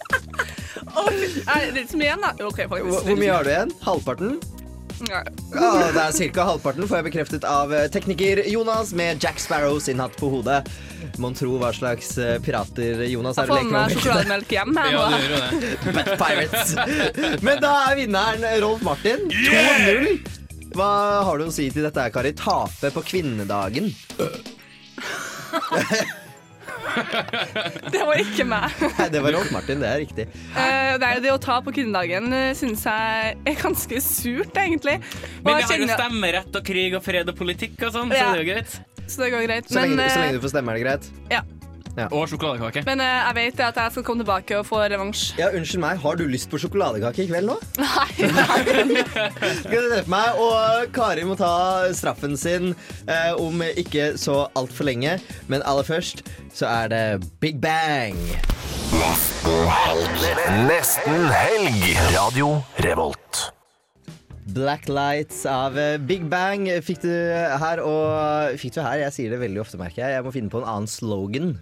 fy- Er det litt som igjen, da? OK, Hvor, faktisk. hvor mye har du igjen? Halvparten? Ja. Ja, det er ca. halvparten, får jeg bekreftet av eh, tekniker Jonas med Jack Sparrow sin hatt på hodet. Mon tro hva slags eh, pirater Jonas Jeg er å får leke med meg med. sjokolademelk hjem. her nå. Bat Pirates. Men da er vinneren Rolf Martin. 2-0. Hva har du å si til dette, Kari? Tape på kvinnedagen. Det var ikke meg. Nei, det var Rolf Martin, det er riktig. Eh, nei, det å ta på kvinnedagen uh, syns jeg er ganske surt, egentlig. Og Men vi har jo stemmerett og krig og fred og politikk og sånn, så det er jo greit. Så det går greit. Så lenge, Men, så eh, lenge du får stemme, er det greit? ja. Og sjokoladekake. men eh, jeg vet at jeg skal komme tilbake og få revansj. Ja, Unnskyld meg, har du lyst på sjokoladekake i kveld nå? Nei. Skal du treffe meg? Og Kari må ta straffen sin eh, om ikke så altfor lenge. Men aller først så er det Big Bang. Nesten helg. Radio Revolt. Black Lights av eh, Big Bang fikk du her. Og fikk du her, jeg sier det veldig ofte, merker jeg. Jeg må finne på en annen slogan.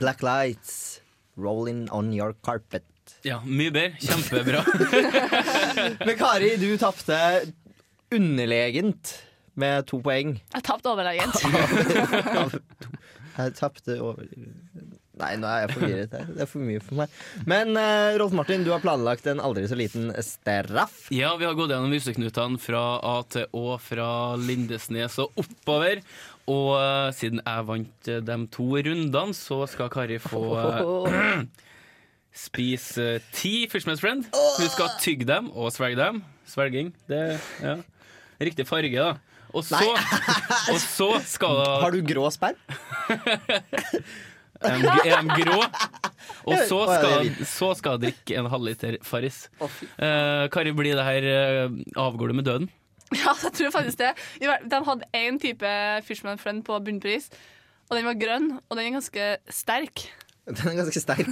Black Lights, rolling on your carpet. Ja, mye bedre. Kjempebra. Men Kari, du tapte underlegent med to poeng. Jeg tapte overlegent. Jeg tapte over Nei, nå er jeg forvirret her. Det er for mye for meg. Men uh, Rolf Martin, du har planlagt en aldri så liten straff. Ja, vi har gått gjennom museknutene fra A til Å, fra Lindesnes og oppover. Og uh, siden jeg vant uh, de to rundene, så skal Kari få uh, spise eh, ti Fishman's Friend. Hun skal tygge dem og svelge dem. Svelging, det ja. Riktig farge, da. Og så, og så skal Har du grå sperm? Er de, grå? Og så skal, så skal jeg drikke en halvliter Farris. Eh, Kari, blir det her eh, Avgår du med døden? Ja, jeg tror faktisk det. De hadde én type Fishman Friend på bunnpris, og den var grønn, og den er ganske sterk. Den er ganske sterk.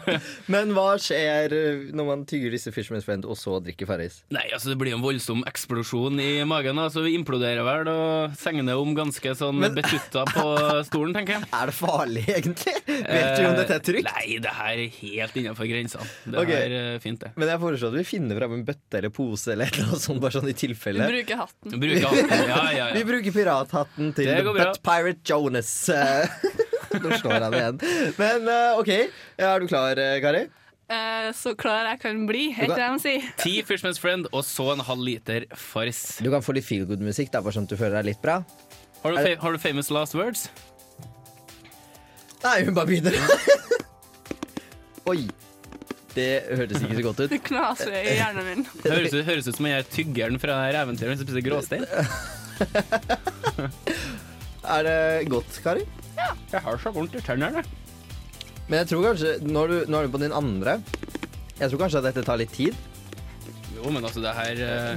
Men hva skjer eh, når man tygger disse Fisherman's Friend og så drikker Farris? Nei, altså Det blir en voldsom eksplosjon i magen. Altså vi imploderer vel og senger om ganske sånn Men- betutta på stolen, tenker jeg. Er det farlig, egentlig? Vet du om dette er trygt? Eh, Nei, det her er helt innenfor grensene. Det okay. er eh, fint, det. Men jeg foreslår at vi finner fram en bøtte eller pose eller annet sånt, bare sånn i tilfelle. tilfelle. bruker hatten. Bruker hatten. Ja, ja, Vi bruker pirathatten til. Butt Pirate Jonas. Nå slår han igjen. Men eh, OK, er du klar, eh, Kari? Uh, så klar jeg kan bli, heter det de sier? Ti Fishman's Friend og så en halv liter Farris. Du kan få litt feel good-musikk, bare sånn at du føler deg litt bra. Har du, fa har du famous last words? Nei, hun bare begynner. Oi. Det hørtes ikke så godt ut. Det knaser i hjernen min. Det høres, ut- høres ut som jeg er tyggeren fra eventyret som spiser gråstein. Er det godt, Kari? Jeg har så vondt i tennene. Men jeg tror kanskje Nå er du, nå er du på din andre. Jeg tror kanskje at dette tar litt tid. Jo, men altså, det her eh,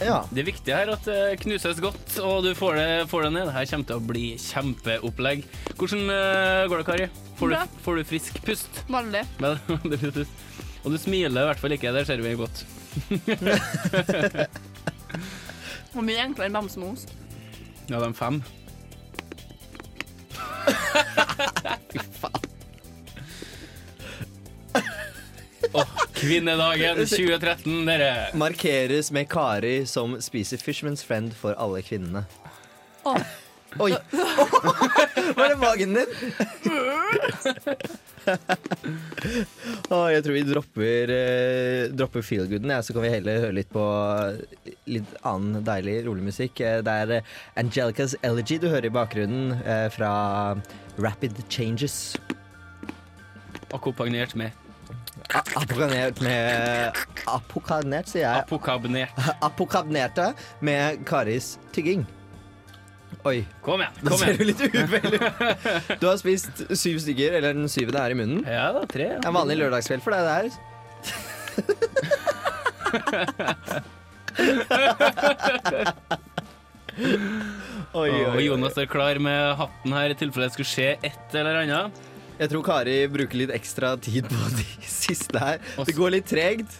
Ja. Det viktige her er at det knuses godt, og du får det, får det ned. Det her kommer til å bli kjempeopplegg. Hvordan eh, går det, Kari? Får Bra. du, får du frisk pust? Veldig. Vel, det blir pust. Og du smiler i hvert fall ikke. Der ser vi godt. Og mye enklere enn bamsemos. Ja, de fem. Åh, kvinnedagen 2013, dere. Markeres med Kari som spiser Fishman's Friend for alle kvinnene. Åh. Oi! Var det magen din? Åh, jeg tror vi dropper, eh, dropper feelgooden, ja, så kan vi heller høre litt på litt annen deilig, rolig musikk. Eh, Det er eh, Angelicas Elegy du hører i bakgrunnen eh, fra Rapid Changes. Akkompagnert med A- med Apokagnert, sier jeg. apokabnert. Apokabnerte med Karis tygging. Oi, Kom igjen. kom ser igjen. du. Du har spist syv stykker, eller den syvende er i munnen. Ja da, tre. Er en vanlig lørdagskveld for deg, det her. oi, Og Jonas er klar med hatten her i tilfelle det skulle skje et eller annet. Jeg tror Kari bruker litt ekstra tid på de siste her. Det går litt tregt.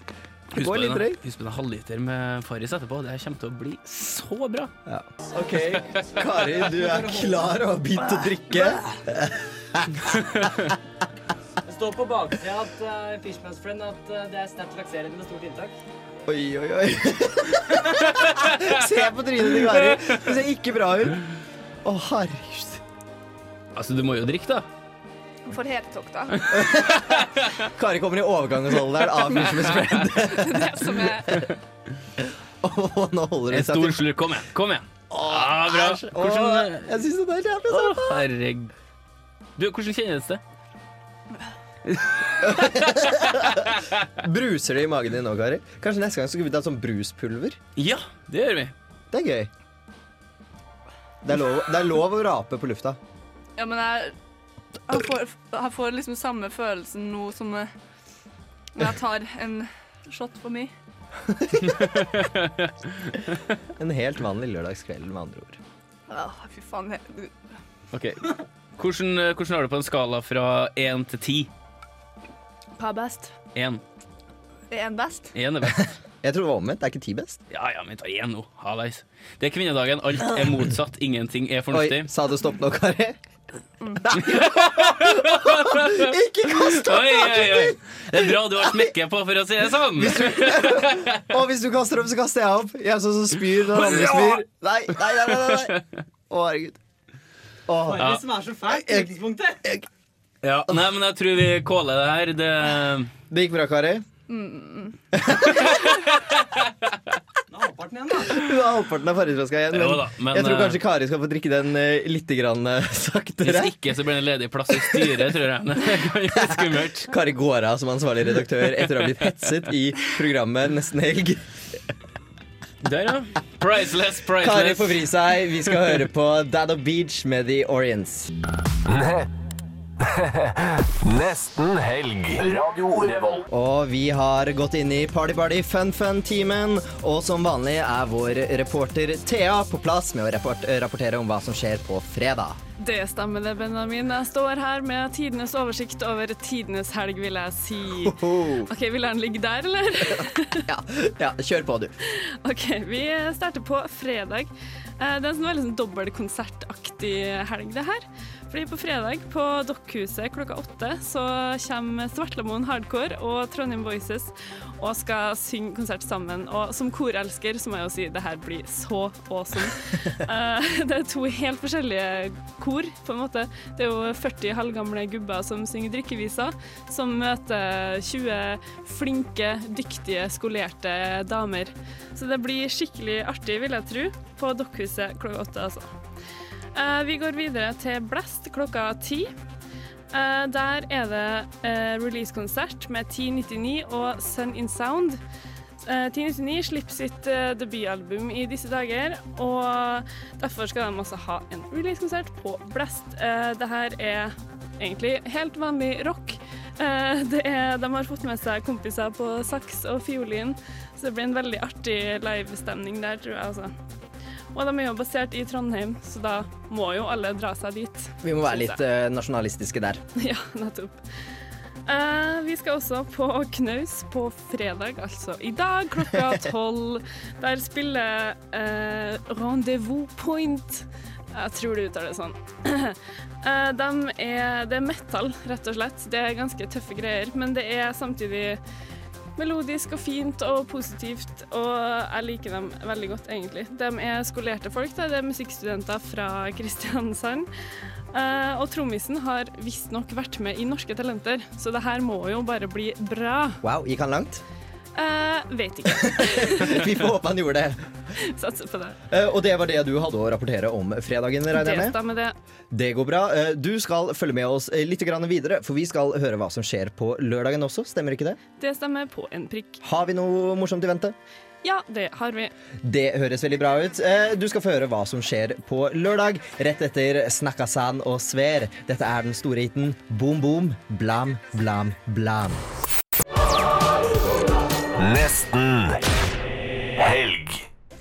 Husk på en, husk på den halvliter med Farris etterpå. Det kommer til å bli så bra. Ja. OK, Kari, du er klar og har begynt å drikke. Det står på baksida at uh, Fishman's Friend at uh, det er sterkt lakserende med stort inntak. Oi, oi, oi. Se på trynet til Kari. Det ser ikke bra ut. Å, herregud. Altså, du må jo drikke, da. For hetetokta. Kari kommer i overgangsalderen av Fishman's Friend. Det som er Og nå holder En hun seg stor slurk. Kom igjen. kom igjen ah, Bra. Hvordan, Åh, Jeg syns det er jævlig Å, herregud. Du, hvordan kjennes det? Bruser det i magen din nå, Kari? Kanskje neste gang skal vi ta sånn bruspulver? Ja, det gjør vi. Det er gøy. Det er lov, det er lov å rape på lufta. Ja, men jeg, jeg, får, jeg får liksom samme følelsen nå som eh, når jeg tar en shot for meg. En helt vanlig lørdagskveld, med andre ord. Åh, fy faen. Ok. Hvordan, eh, hvordan har du på en skala fra én til ti? Hva er best? Én. Er en best? 1 er best. Jeg tror det var omvendt. Det er ikke ti best. Ja ja, men ta én nå. Hallais. Det er kvinnedagen. Alt er motsatt. Ingenting er Oi, fornuftig. sa du stopp nå, Kari? Mm. Ikke kast opp! Oi, oi, oi. Det er bra du har smekket på, for å si det sånn. Og hvis du kaster opp, så kaster jeg opp. Jeg er sånn som spyr når andre spyr. Nei, nei, nei. nei, nei. Å, herregud. er det som er så fælt på. Ja, nei, men jeg tror vi caller det her. Det Det gikk bra, Kari. Halvparten igjen, da. Du er halvparten av igjen. Jo Men, da, men, jeg tror eh, kanskje Kari skal få drikke den uh, litt grann, uh, saktere. Hvis ikke så blir det en ledig plass i styret, tror jeg. Det skummelt. Kari går av som ansvarlig redaktør etter å ha blitt hetset i programmet Nesten helg. Der, ja. Priceless, Kari får vri seg. Vi skal høre på Dad of Beach med The Orients. Ne Nesten helg. Radio Revolt. Og vi har gått inn i Party Party Fun Fun-timen. Og som vanlig er vår reporter Thea på plass med å rapport rapportere om hva som skjer på fredag. Det stemmer det, Benjamin. Jeg står her med tidenes oversikt over tidenes helg, vil jeg si. OK, vil den ligge der, eller? Ja, ja, kjør på, du. OK, vi starter på fredag. Eh, Det er en sånn veldig sånn dobbeltkonsertaktig helg, det her. Fordi på fredag på Dokkhuset klokka åtte så kommer Svartlamoen Hardcore og Trondheim Voices og skal synge konsert sammen. Og som korelsker så må jeg jo si det her blir så awesome. Eh, det er to helt forskjellige kor, på en måte. Det er jo 40 halvgamle gubber som synger drikkeviser, som møter 20 flinke, dyktige, skolerte damer. Så det blir skikkelig artig, vil jeg tro, på Dokkhuset klokka åtte, altså. Eh, vi går videre til Blast klokka ti. Eh, der er det eh, releasekonsert med 1099 og Sun in Sound. Eh, 1099 slipper sitt debutalbum i disse dager, og derfor skal de også ha en releasekonsert på Blast. Det her er egentlig helt vanlig rock. Er, de har fått med seg kompiser på saks og fiolin, så det blir en veldig artig livestemning der, tror jeg. altså. Og de er jo basert i Trondheim, så da må jo alle dra seg dit. Vi må være litt uh, nasjonalistiske der. Ja, nettopp. Uh, vi skal også på Knaus på fredag, altså i dag klokka tolv. Der spiller uh, Rendezvous Point. Jeg tror det uttaler det sånn. Uh, de er, det er metal, rett og slett. Det er ganske tøffe greier, men det er samtidig melodisk og fint og positivt, og jeg liker dem veldig godt, egentlig. De er skolerte folk, da. det er musikkstudenter fra Kristiansand. Uh, og trommisen har visstnok vært med i Norske Talenter, så det her må jo bare bli bra. Wow, gikk han langt? Eh, vet ikke. Vi får håpe han gjorde det. Satser på det. Uh, og det var det du hadde å rapportere om fredagen, regner Det jeg med? stemmer, det. Det går bra. Uh, Du skal følge med oss litt grann videre, for vi skal høre hva som skjer på lørdagen også. Stemmer ikke det? Det stemmer på en prikk. Har vi noe morsomt i vente? Ja, det har vi. Det høres veldig bra ut. Du skal få høre hva som skjer på lørdag, rett etter Snakkasan og Sver. Dette er den store hiten Boom Boom Blam Blam Blam. Nesten helg.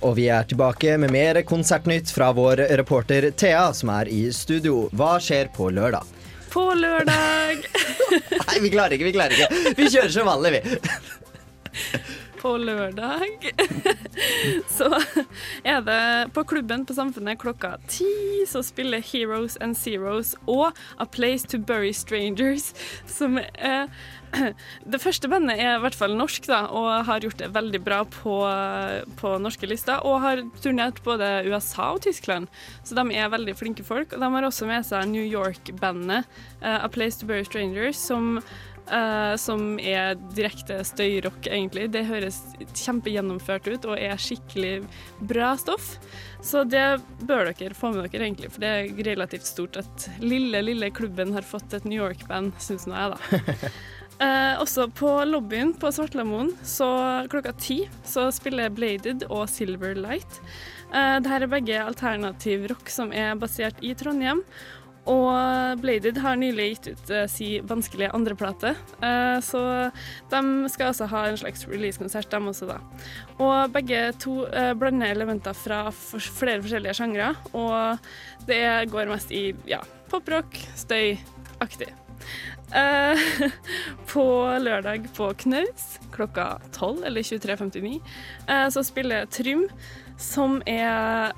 Og vi er tilbake med mer konsertnytt fra vår reporter Thea, som er i studio. Hva skjer på lørdag? På lørdag Nei, vi klarer ikke, vi klarer ikke. Vi kjører som vanlig, vi. På lørdag så er det på klubben på Samfunnet klokka ti så spiller Heroes and Zeros og A Place to Bury Strangers, som er Det første bandet er i hvert fall norsk, da, og har gjort det veldig bra på, på norske lister. Og har turnert både USA og Tyskland, så de er veldig flinke folk. Og de har også med seg New York-bandet uh, A Place to Bury Strangers, som uh, som er direkte støyrock, egentlig. Det høres kjempegjennomført ut og er skikkelig bra stoff. Så det bør dere få med dere, egentlig, for det er relativt stort at lille, lille klubben har fått et New York-band, syns nå jeg, da. Eh, også på lobbyen på Svartlamoen så klokka ti så spiller Bladed og Silver Light. Eh, Dette er begge alternativ rock som er basert i Trondheim. Og Bladed har nylig gitt ut eh, si vanskelige andreplate, eh, så de skal altså ha en slags releasekonsert, dem også, da. Og begge to eh, blander elementer fra flere forskjellige sjangre, og det går mest i ja, poprock, støyaktig. Eh, på lørdag på Knaus klokka 12 eller 23.59 eh, så spiller Trym, som er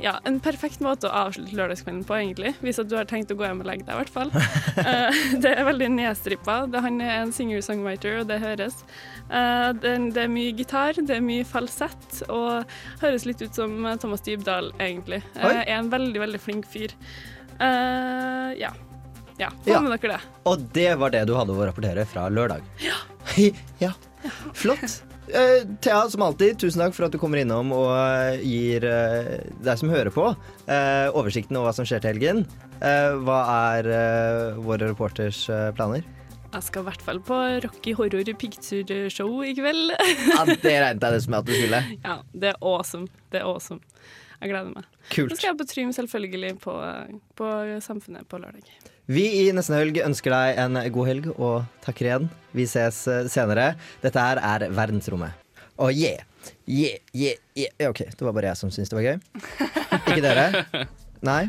ja, en perfekt måte å avslutte lørdagskvelden på, egentlig. Hvis du har tenkt å gå hjem og legge deg, i hvert fall. Eh, det er veldig nedstrippa. Det- Han er en singer-songwriter, og det høres. Det, det er mye gitar, det er mye falsett, og høres litt ut som Thomas Dybdahl, egentlig. Oi. er en veldig, veldig flink fyr. Ja. Ja, få Ja. dere det. Og det var det du hadde å rapportere fra lørdag. Ja. ja. Flott. Uh, Thea, som alltid, tusen takk for at du kommer innom og eh, gir uh, deg som hører på, uh, oversikten over hva som skjer til helgen. Eh, hva er våre reporters planer? Jeg skal i hvert fall på Rocky Horror Picture-show i kveld. Ja, det regnet jeg det som at du skulle. ja, det er awesome. Det er awesome. Jeg gleder meg. Så skal jeg på Trym selvfølgelig på, på Samfunnet på lørdag. Vi i Nesten Helg ønsker deg en god helg og takker igjen. Vi ses eh, senere. Dette her er Verdensrommet. Oh yeah, yeah, yeah, yeah. OK, det var bare jeg som syntes det var gøy. Ikke dere? Nei?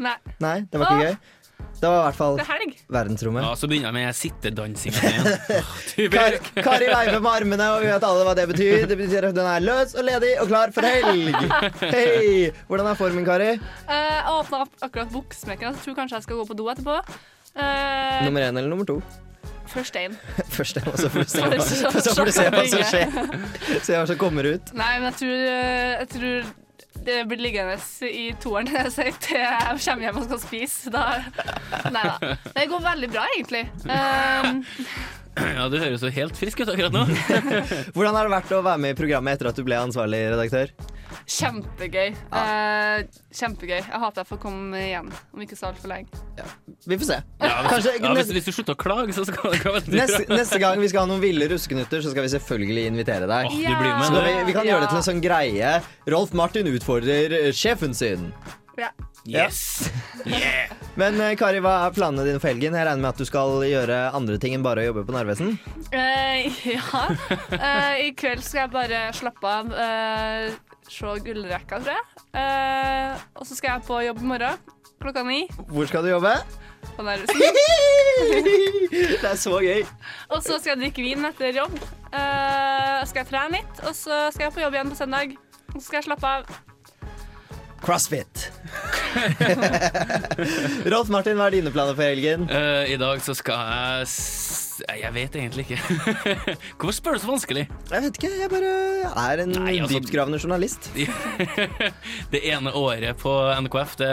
Nei, Nei, det var ikke gøy. Det var i hvert fall er verdensrommet. Ja, så begynner jeg med sittedansinga igjen. Kar Kari veiver med armene, og vi vet alle hva det betyr. Det betyr at hun er løs og ledig og klar for helg. Hei! Hvordan er formen, Kari? Uh, Jeg åpna opp akkurat buksmekken. Jeg tror kanskje jeg skal gå på do etterpå. Uh, Nummer én eller nummer to? Først én. Først, og så får du se hva, Så- så får du se hva som skjer. Se hva som kommer ut. Nei, men jeg tror, eh, jeg tror det blir liggende i toeren til jeg kommer hjem og skal spise. Nei da. Det går veldig bra, egentlig. Um, Ja, du høres jo helt frisk ut akkurat nå. Hvordan har det vært å være med i programmet etter at du ble ansvarlig redaktør? kjempegøy. Eh, kjempegøy. Jeg håper jeg får komme igjen om ikke så altfor lenge. Vi får se. Ja, hvis, Kanskje ja, hvis, hvis du slutter å klage, så skal det neste, neste gang vi skal ha noen ville ruskenutter, så skal vi selvfølgelig invitere deg. Oh, du blir Så med, kan vi, vi kan gjøre det til en sånn greie. Rolf Martin utfordrer sjefen sin. Ja. Yes. Yeah. Men eh, Kari, hva er planene dine for helgen? Jeg regner med at du skal gjøre andre ting enn bare å jobbe på Narvesen? Uh, ja. Uh, I kveld skal jeg bare slappe av. Uh, se gullrekka, tror jeg. Eh, og så skal jeg på jobb i morgen klokka ni. Hvor skal du jobbe? på Narvesen. Det er så gøy. Og så skal jeg drikke vin etter jobb. Uh, skal jeg trene litt, og så skal jeg på jobb igjen på søndag. Og så skal jeg slappe av. Crossfit. Rolf Martin, hva er dine planer for helgen? Uh, I dag så skal jeg s Jeg vet egentlig ikke. Hvorfor spør du så vanskelig? Jeg vet ikke, jeg bare er en Nei, altså- dyptgravende journalist. Det ene året på NKF, det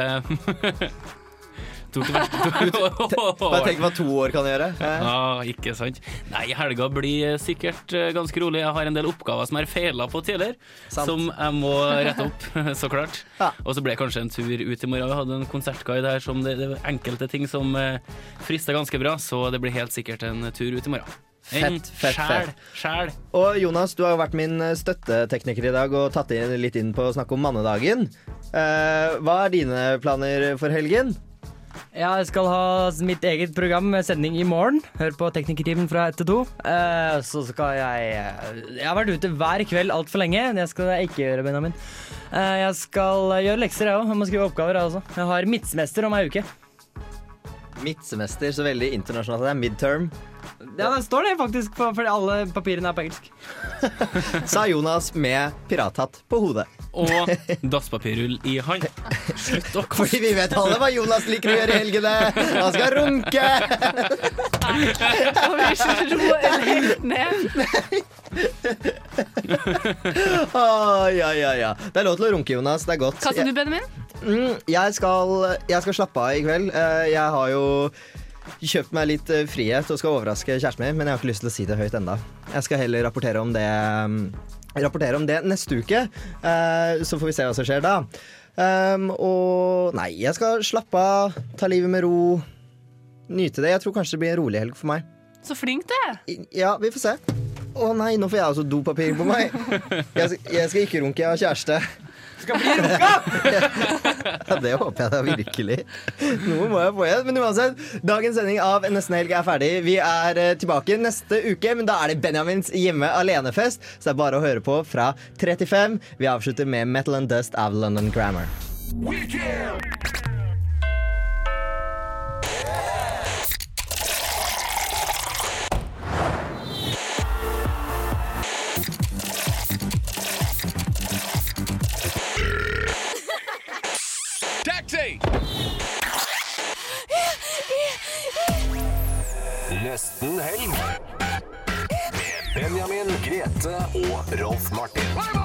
tok det verste Bare tenk hva to år kan gjøre. Eh, Ja, ikke sant. Nei, helga blir sikkert eh, ganske rolig. Jeg har en del oppgaver som jeg har feila på tidligere, Sant. som jeg må rette opp, så klart. Ja. Og så ble det kanskje en tur ut i morgen. Vi hadde en konsertguide her som det, det var enkelte ting som eh, frista ganske bra, så det blir helt sikkert en tur ut i morgen. Fett, fett, sjæl. fett. Sjæl. Og Jonas, du har jo vært min eh, støttetekniker i dag og tatt inn, litt inn på å snakke om mannedagen. Eh, hva er dine planer for helgen? Ja, jeg skal ha mitt eget program med sending i morgen. Hør på Teknikertimen fra 1 til 2. Uh, så skal jeg eh, Jeg har vært ute hver kveld altfor lenge. Det skal jeg ikke gjøre, Benjamin. Uh, jeg skal eh, gjøre lekser, jeg òg. Jeg må skrive oppgaver, jeg også. Jeg har midtsemester om ei uke. Midtsemester, så veldig internasjonalt. Det er midterm. Ja, det står det faktisk, på, fordi alle papirene er på engelsk. Sa Jonas med pirathatt på hodet. Og dasspapirrull i hånd. Slutt å kaste Fordi vi vet alle hva Jonas liker å gjøre i helgene. Han skal runke! Og vi skal roe helt ned. Ja, ja, ja. Det er lov til å runke, Jonas. Det er godt. Hva skal du, Benjamin? Mm, jeg, skal, jeg skal slappe av i kveld. Eh, Jeg har jo kjøpt meg litt eh, frihet og skal overraske kjæresten min, men jeg har ikke lyst til å si det høyt enda. Jeg skal heller rapportere om det, mm, rapportere om det neste uke. Eh, Så får vi se hva som skjer da. Um, og nei, jeg skal slappe av, ta livet med ro, nyte det. Jeg tror kanskje det blir en rolig helg for meg. Så flink du er. Ja, vi får se. Å nei, nå får jeg også dopapir på meg. Jeg skal ikke runke, jeg har kjæreste. Skal bli runka! ja, det håper jeg da virkelig. Noe må jeg få igjen. Men uansett, dagens sending av Nesten helg er ferdig. Vi er eh, tilbake neste uke, men da er det Benjamins hjemme alene-fest. Så det er bare å høre på fra 35. Vi avslutter med Metal and Dust av London Grammar. Nesten helg. Med Benjamin, Grete og Rolf Martin.